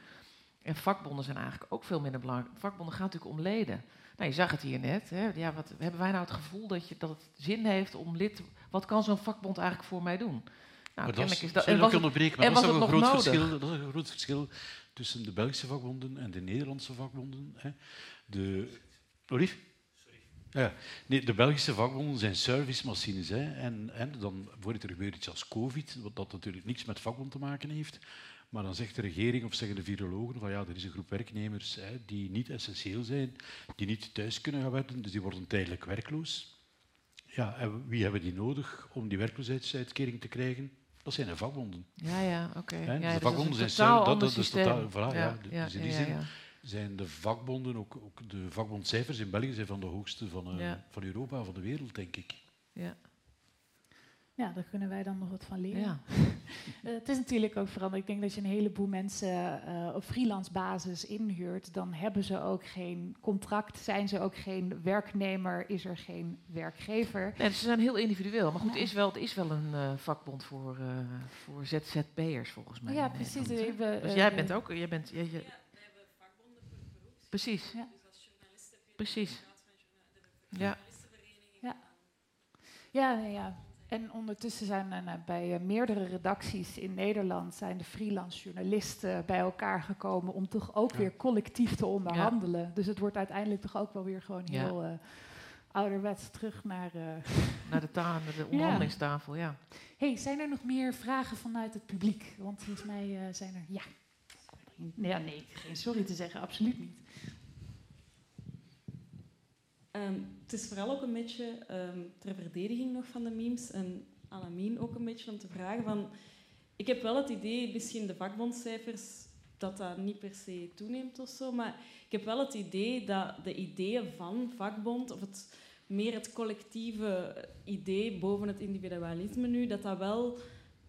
En vakbonden zijn eigenlijk ook veel minder belangrijk. Vakbonden gaan natuurlijk om leden. Nou, je zag het hier net. Hè. Ja, wat, hebben wij nou het gevoel dat, je, dat het zin heeft om lid... Wat kan zo'n vakbond eigenlijk voor mij doen? Nou, dat is, is dat, en was het, onderbreken, maar dat is, een groot verschil, dat is een groot verschil tussen de Belgische vakbonden en de Nederlandse vakbonden. Hè. De... Olief? Ja, nee, de Belgische vakbonden zijn servicemachines. Hè. En, en dan wordt er gebeurt iets als COVID, wat dat natuurlijk niks met vakbond te maken heeft. Maar dan zegt de regering of zeggen de virologen van ja, er is een groep werknemers hè, die niet essentieel zijn, die niet thuis kunnen gaan werken, dus die worden tijdelijk werkloos. Ja, en wie hebben die nodig om die werkloosheidsuitkering te krijgen? Dat zijn de vakbonden. Ja, ja, oké. Okay. Ja, de vakbonden zijn totaal dat, dat is totaal, voilà, ja, ja, dus in die zin zijn de vakbonden, ook, ook de vakbondcijfers in België zijn van de hoogste van, uh, van Europa, van de wereld, denk ik. Ja. Ja, daar kunnen wij dan nog wat van leren. Ja. uh, *laughs* het is natuurlijk ook veranderd. Ik denk dat je een heleboel mensen uh, op freelance basis inhuurt. Dan hebben ze ook geen contract, zijn ze ook geen werknemer, is er geen werkgever. Nee, ze zijn heel individueel. Maar goed, ja. er is wel, er is wel een uh, vakbond voor, voor ZZP'ers volgens mij. Ja, precies. Even, dus jij bent ook... Jij bent, jij, jij... Ja, we hebben vakbonden voor het beroeps. Precies. Ja. Dus als. Precies. Ja. Ja. Ja, ja. En ondertussen zijn er bij meerdere redacties in Nederland zijn de freelance journalisten bij elkaar gekomen om toch ook ja. weer collectief te onderhandelen. Ja. Dus het wordt uiteindelijk toch ook wel weer gewoon heel ja. uh, ouderwets terug naar, uh, *laughs* naar de, ta de onderhandelingstafel. Ja. Hey, zijn er nog meer vragen vanuit het publiek? Want volgens mij uh, zijn er ja. Ja, nee, geen sorry te zeggen, absoluut niet. Um, het is vooral ook een beetje um, ter verdediging nog van de memes en Alamien ook een beetje om te vragen van... Ik heb wel het idee, misschien de vakbondcijfers, dat dat niet per se toeneemt of zo, maar ik heb wel het idee dat de ideeën van vakbond, of het, meer het collectieve idee boven het individualisme nu, dat dat wel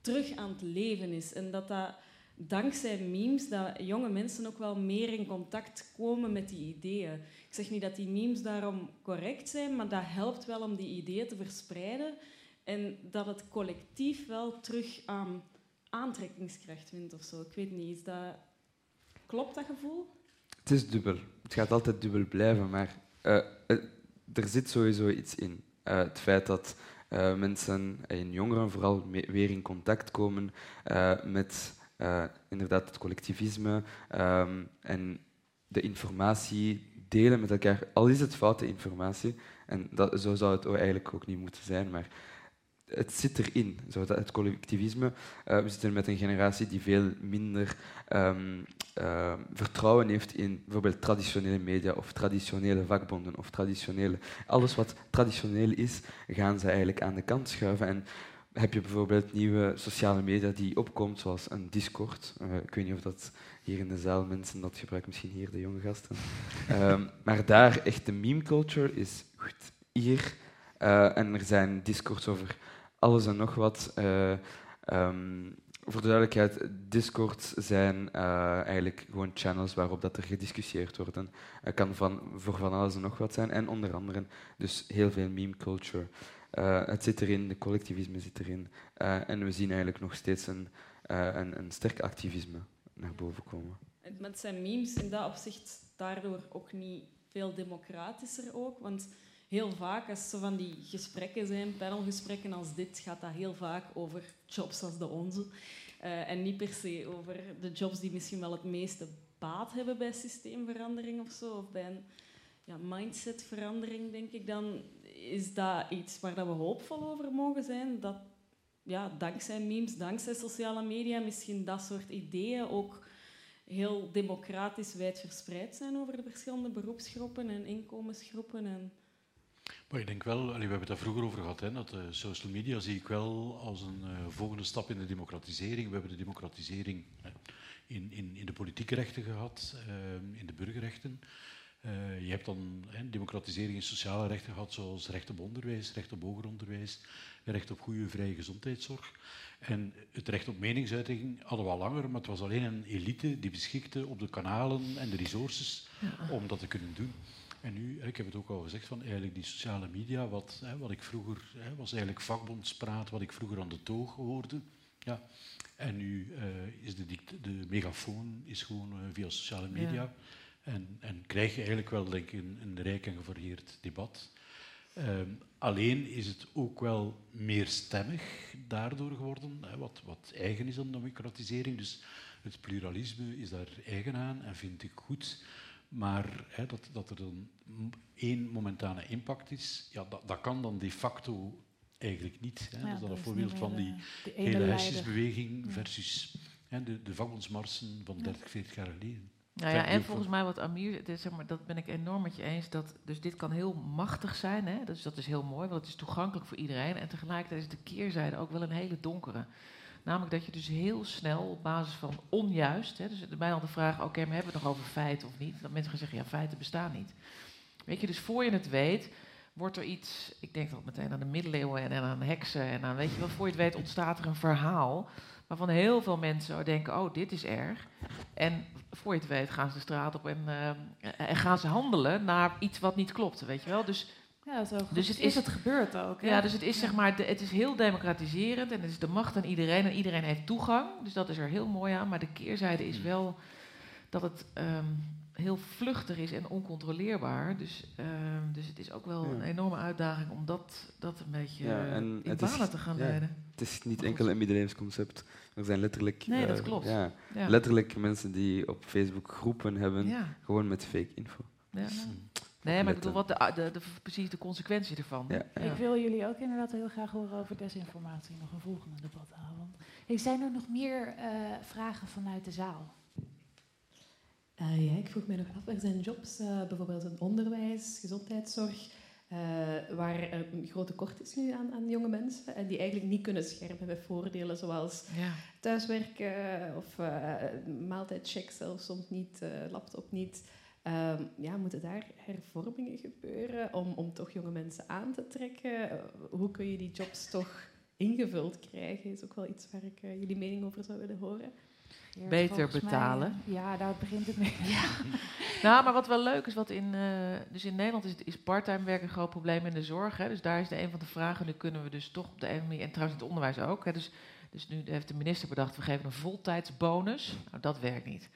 terug aan het leven is. En dat dat dankzij memes dat jonge mensen ook wel meer in contact komen met die ideeën. Ik zeg niet dat die memes daarom correct zijn, maar dat helpt wel om die ideeën te verspreiden en dat het collectief wel terug aan aantrekkingskracht wint of zo. Ik weet niet, is dat... klopt dat gevoel? Het is dubbel. Het gaat altijd dubbel blijven, maar uh, er zit sowieso iets in. Uh, het feit dat mensen en jongeren vooral weer in contact komen met uh, inderdaad het collectivisme um, en de informatie delen met elkaar, al is het foute informatie, en dat, zo zou het eigenlijk ook niet moeten zijn, maar het zit erin, zo dat het collectivisme. Uh, we zitten met een generatie die veel minder um, uh, vertrouwen heeft in bijvoorbeeld traditionele media of traditionele vakbonden of traditionele... Alles wat traditioneel is, gaan ze eigenlijk aan de kant schuiven. En heb je bijvoorbeeld nieuwe sociale media die opkomt, zoals een Discord. Uh, ik weet niet of dat hier in de zaal mensen dat gebruiken, misschien hier de jonge gasten. um, *laughs* maar daar echt de meme culture is goed, hier. Uh, en er zijn Discords over alles en nog wat. Uh, um, voor de duidelijkheid, Discords zijn eigenlijk gewoon channels waarop dat er gediscussieerd wordt. Het kan van, voor van alles en nog wat zijn. En onder andere dus heel veel meme culture. Uh, het zit erin, de collectivisme zit erin. Uh, en we zien eigenlijk nog steeds een, eh, een, een sterk activisme naar boven komen. En met zijn memes in dat opzicht daardoor ook niet veel democratischer ook. Want heel vaak, als er van die gesprekken zijn, panelgesprekken als dit, gaat dat heel vaak over jobs als de onze. Eh, en niet per se over de jobs die misschien wel het meeste baat hebben bij systeemverandering of zo. Of bij een mindsetverandering, denk ik. Dan is dat iets waar we hoopvol over mogen zijn. Dat ja, dankzij memes, dankzij sociale media, misschien dat soort ideeën ook heel democratisch wijd verspreid zijn over de verschillende beroepsgroepen en inkomensgroepen. En maar ik denk wel, we hebben het daar vroeger over gehad, hè, dat uh, social media zie ik wel als een uh, volgende stap in de democratisering. We hebben de democratisering hè, in, in, in de politieke rechten gehad, uh, in de burgerrechten. Je hebt dan democratisering in sociale rechten gehad, zoals recht op onderwijs, recht op hoger onderwijs, recht op goede vrije gezondheidszorg. En het recht op meningsuiting hadden we al langer, maar het was alleen een elite die beschikte op de kanalen en de resources ja. om dat te kunnen doen. En nu, ik heb het ook al gezegd, van eigenlijk die sociale media, wat, wat ik vroeger, was eigenlijk vakbondspraat, wat ik vroeger aan de toog hoorde. Ja. En nu uh, is de, de megafoon is gewoon uh, via sociale media. Ja. En, en krijg je eigenlijk wel denk ik, een, een rijk en gevarieerd debat. Um, alleen is het ook wel meer stemmig daardoor geworden, hè, wat, wat eigen is aan democratisering. Dus het pluralisme is daar eigen aan en vind ik goed. Maar hè, dat, dat er dan één momentane impact is, ja, dat, dat kan dan de facto eigenlijk niet. Hè. Ja, dat is dan een voorbeeld van die de hele hesjesbeweging versus hè, de, de vakbondsmarsen van 30, 40 jaar geleden. Nou ja, en volgens mij wat Amir, zeg maar, dat ben ik enorm met je eens. Dat, dus dit kan heel machtig zijn, hè? Dus dat is heel mooi, want het is toegankelijk voor iedereen. En tegelijkertijd is de keerzijde ook wel een hele donkere. Namelijk dat je dus heel snel op basis van onjuist, hè, dus al de vraag, oké, maar hebben we het nog over feiten of niet? Dat mensen gaan zeggen, ja, feiten bestaan niet. Weet je, dus voor je het weet, wordt er iets, ik denk dat meteen aan de middeleeuwen en aan heksen en aan, weet je wel, voor je het weet ontstaat er een verhaal waarvan heel veel mensen denken, oh, dit is erg. En voor je het weet gaan ze de straat op en, uh, en gaan ze handelen naar iets wat niet klopt, weet je wel. Dus ja, zo dus het is, het gebeurd ook. Ja, dus het is zeg maar, de, het is heel democratiserend en het is de macht aan iedereen en iedereen heeft toegang. Dus dat is er heel mooi aan. Maar de keerzijde is mm. wel dat het um, heel vluchtig is en oncontroleerbaar. Dus, um, dus het is ook wel een enorme uitdaging om dat, dat een beetje ja, en in banen te gaan leiden. Het is niet enkel een middeleeuwsconcept. Er zijn letterlijk, nee, dat klopt. Ja, letterlijk mensen die op Facebook groepen hebben, gewoon met fake info. Ja. Dus, Nee, maar ik bedoel, wat de, de, de, precies de consequentie ervan. Ja, Ik wil jullie ook inderdaad heel graag horen over desinformatie. Nog een volgende debatavond. Hey, zijn er nog meer uh, vragen vanuit de zaal? Uh, ja, ik vroeg mij nog af, er zijn jobs, uh, bijvoorbeeld in onderwijs, gezondheidszorg, waar een groot tekort is nu aan, aan, jonge mensen en die eigenlijk niet kunnen schermen met voordelen zoals ja. thuiswerken of maaltijdcheck zelfs soms niet, laptop niet. Um, ja, moeten daar hervormingen gebeuren om, om toch jonge mensen aan te trekken? Hoe kun je die jobs toch ingevuld krijgen? Is ook wel iets waar ik jullie mening over zou willen horen. Beter betalen. Mij, ja, daar begint het mee. *laughs* Ja. nou, maar wat wel leuk is, wat in, uh, dus in Nederland is, is parttime werk een groot probleem in de zorg. Hè, dus daar is de een van de vragen. Nu kunnen we dus toch op de manier, en trouwens in het onderwijs ook. Hè, dus, dus nu heeft de minister bedacht, we geven een voltijdsbonus. Nou, dat werkt niet.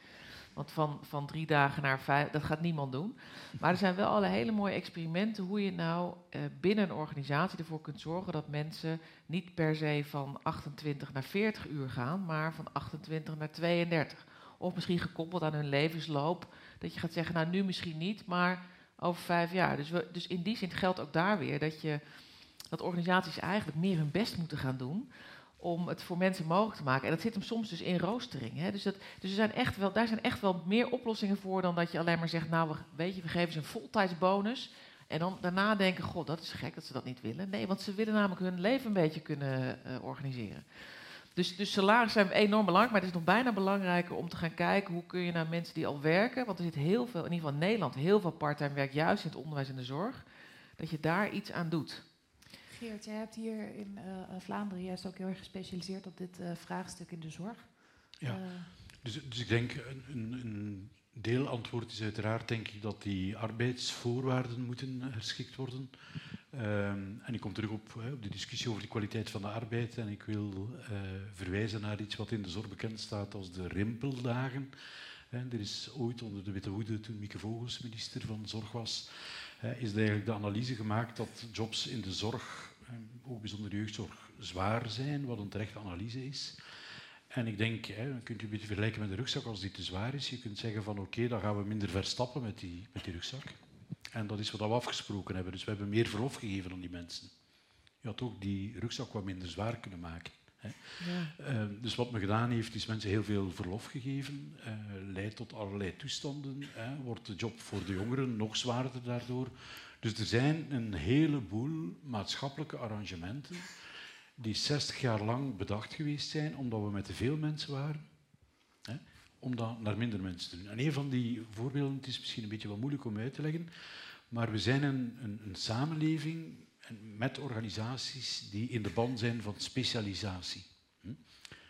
Want van, van drie dagen naar vijf, dat gaat niemand doen. Maar er zijn wel alle hele mooie experimenten hoe je nou eh, binnen een organisatie ervoor kunt zorgen dat mensen niet per se van 28 naar 40 uur gaan, maar van 28 naar 32. Of misschien gekoppeld aan hun levensloop, dat je gaat zeggen, nou nu misschien niet, maar over vijf jaar. Dus, we, dus in die zin geldt ook daar weer dat, je, dat organisaties eigenlijk meer hun best moeten gaan doen om het voor mensen mogelijk te maken. En dat zit hem soms dus in roostering. Hè? Dus, dat, dus er zijn echt wel, daar zijn echt wel meer oplossingen voor dan dat je alleen maar zegt, nou, we, weet je, we geven ze een voltijdsbonus. En dan daarna denken, god, dat is gek dat ze dat niet willen. Nee, want ze willen namelijk hun leven een beetje kunnen uh, organiseren. Dus, dus salaris zijn enorm belangrijk, maar het is nog bijna belangrijker om te gaan kijken hoe kun je naar mensen die al werken, want er zit heel veel, in ieder geval in Nederland, heel veel parttime werk, juist in het onderwijs en de zorg, dat je daar iets aan doet. Geert, jij hebt hier in uh, Vlaanderen juist ook heel erg gespecialiseerd op dit uh, vraagstuk in de zorg. Ja, dus, dus ik denk een, een deelantwoord is uiteraard denk ik dat die arbeidsvoorwaarden moeten herschikt worden. Ehm, en ik kom terug op, op de discussie over de kwaliteit van de arbeid. En ik wil uh, verwijzen naar iets wat in de zorg bekend staat als de rimpeldagen. er is ooit onder de Witte Hoede, toen Mieke Vogels minister van Zorg was, is eigenlijk de analyse gemaakt dat jobs in de zorg, ook bijzonder de jeugdzorg, zwaar zijn, wat een terechte analyse is. En ik denk, hè, dan kunt u een beetje vergelijken met de rugzak als die te zwaar is. Je kunt zeggen van oké, dan gaan we minder verstappen met die, met die rugzak. En dat is wat we afgesproken hebben. Dus we hebben meer verlof gegeven aan die mensen. Je had ook die rugzak wat minder zwaar kunnen maken. Hè. Ja. Uh, dus wat men gedaan heeft, is mensen heel veel verlof gegeven. Uh, leidt tot allerlei toestanden. Hè. Wordt de job voor de jongeren nog zwaarder daardoor. Dus er zijn een heleboel maatschappelijke arrangementen die 60 jaar lang bedacht geweest zijn omdat we met te veel mensen waren, hè, om dat naar minder mensen te doen. En een van die voorbeelden, het is misschien een beetje wat moeilijk om uit te leggen, maar we zijn een, een, een samenleving met organisaties die in de band zijn van specialisatie. Hm?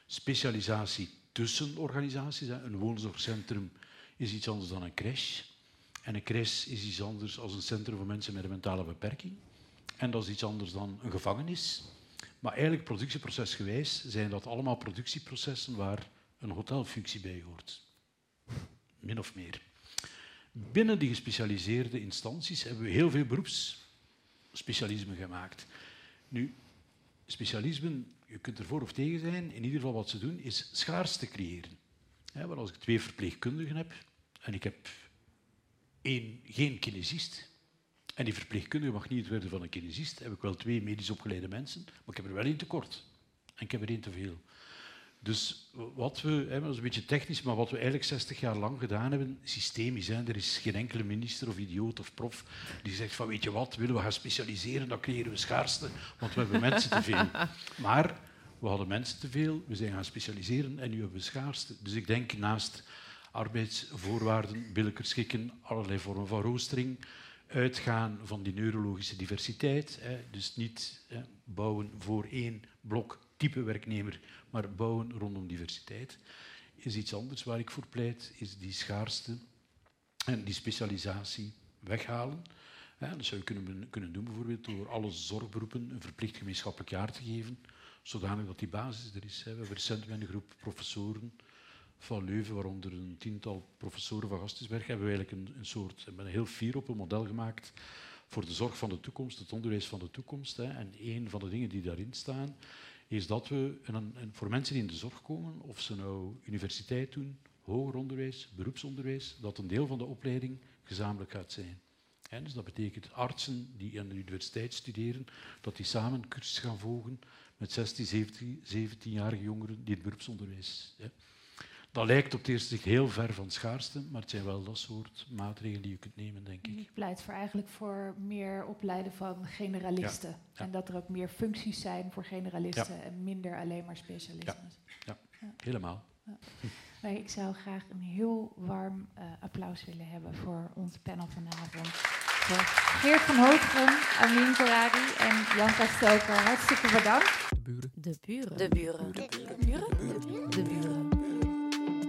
Specialisatie tussen organisaties. Een woonzorgcentrum is iets anders dan een crash. En een crash is iets anders als een centrum voor mensen met een mentale beperking. En dat is iets anders dan een gevangenis. Maar eigenlijk productieprocesgewijs zijn dat allemaal productieprocessen waar een hotelfunctie bij hoort. Min of meer. Binnen die gespecialiseerde instanties hebben we heel veel beroepsspecialismen gemaakt. Nu, specialismen, je kunt er voor of tegen zijn, in ieder geval wat ze doen, is schaarste creëren. want als ik twee verpleegkundigen heb en ik heb één, geen kinesist, en die verpleegkundige mag niet het worden van een kinesist. Heb ik wel twee medisch opgeleide mensen, maar ik heb er wel één tekort. En ik heb er één te veel. Dus wat we, hè, dat is een beetje technisch, maar wat we eigenlijk 60 jaar lang gedaan hebben, systemisch. Hè, er is geen enkele minister of idioot of prof die zegt van weet je wat, willen we gaan specialiseren, dan creëren we schaarste, want we hebben mensen te veel. *laughs* Maar we hadden mensen te veel, we zijn gaan specialiseren en nu hebben we schaarste. Dus ik denk naast arbeidsvoorwaarden, billijker schikken, allerlei vormen van roostering, uitgaan van die neurologische diversiteit. Dus niet bouwen voor één blok type werknemer, maar bouwen rondom diversiteit. Is iets anders waar ik voor pleit, is die schaarste en die specialisatie weghalen. dat zou je kunnen, kunnen doen bijvoorbeeld door alle zorgberoepen een verplicht gemeenschappelijk jaar te geven, zodanig dat die basis er is. We hebben recent een groep professoren van Leuven, waaronder een tiental professoren van Gastensberg, hebben we eigenlijk een, een soort, hebben een heel fier op een model gemaakt voor de zorg van de toekomst, het onderwijs van de toekomst. Hè. En een van de dingen die daarin staan, is dat we voor mensen die in de zorg komen, of ze nou universiteit doen, hoger onderwijs, beroepsonderwijs, dat een deel van de opleiding gezamenlijk gaat zijn. En dus dat betekent artsen die aan de universiteit studeren, dat die samen cursus gaan volgen met 16, 17, 17-jarige jongeren die het beroepsonderwijs. Hè. Dat lijkt op het eerste zicht heel ver van schaarste, maar het zijn wel dat soort maatregelen die je kunt nemen, denk ik. Ik pleit voor eigenlijk voor meer opleiden van generalisten. En dat er ook meer functies zijn voor generalisten en minder alleen maar specialisten. Ja, helemaal. ik zou graag een heel warm uh, applaus willen hebben voor ons panel vanavond. Voor Geert van Hoogren, Amin Korari en Janka Stoker. Hartstikke bedankt. De buren. De buren. De buren. De buren. De buren. De buren.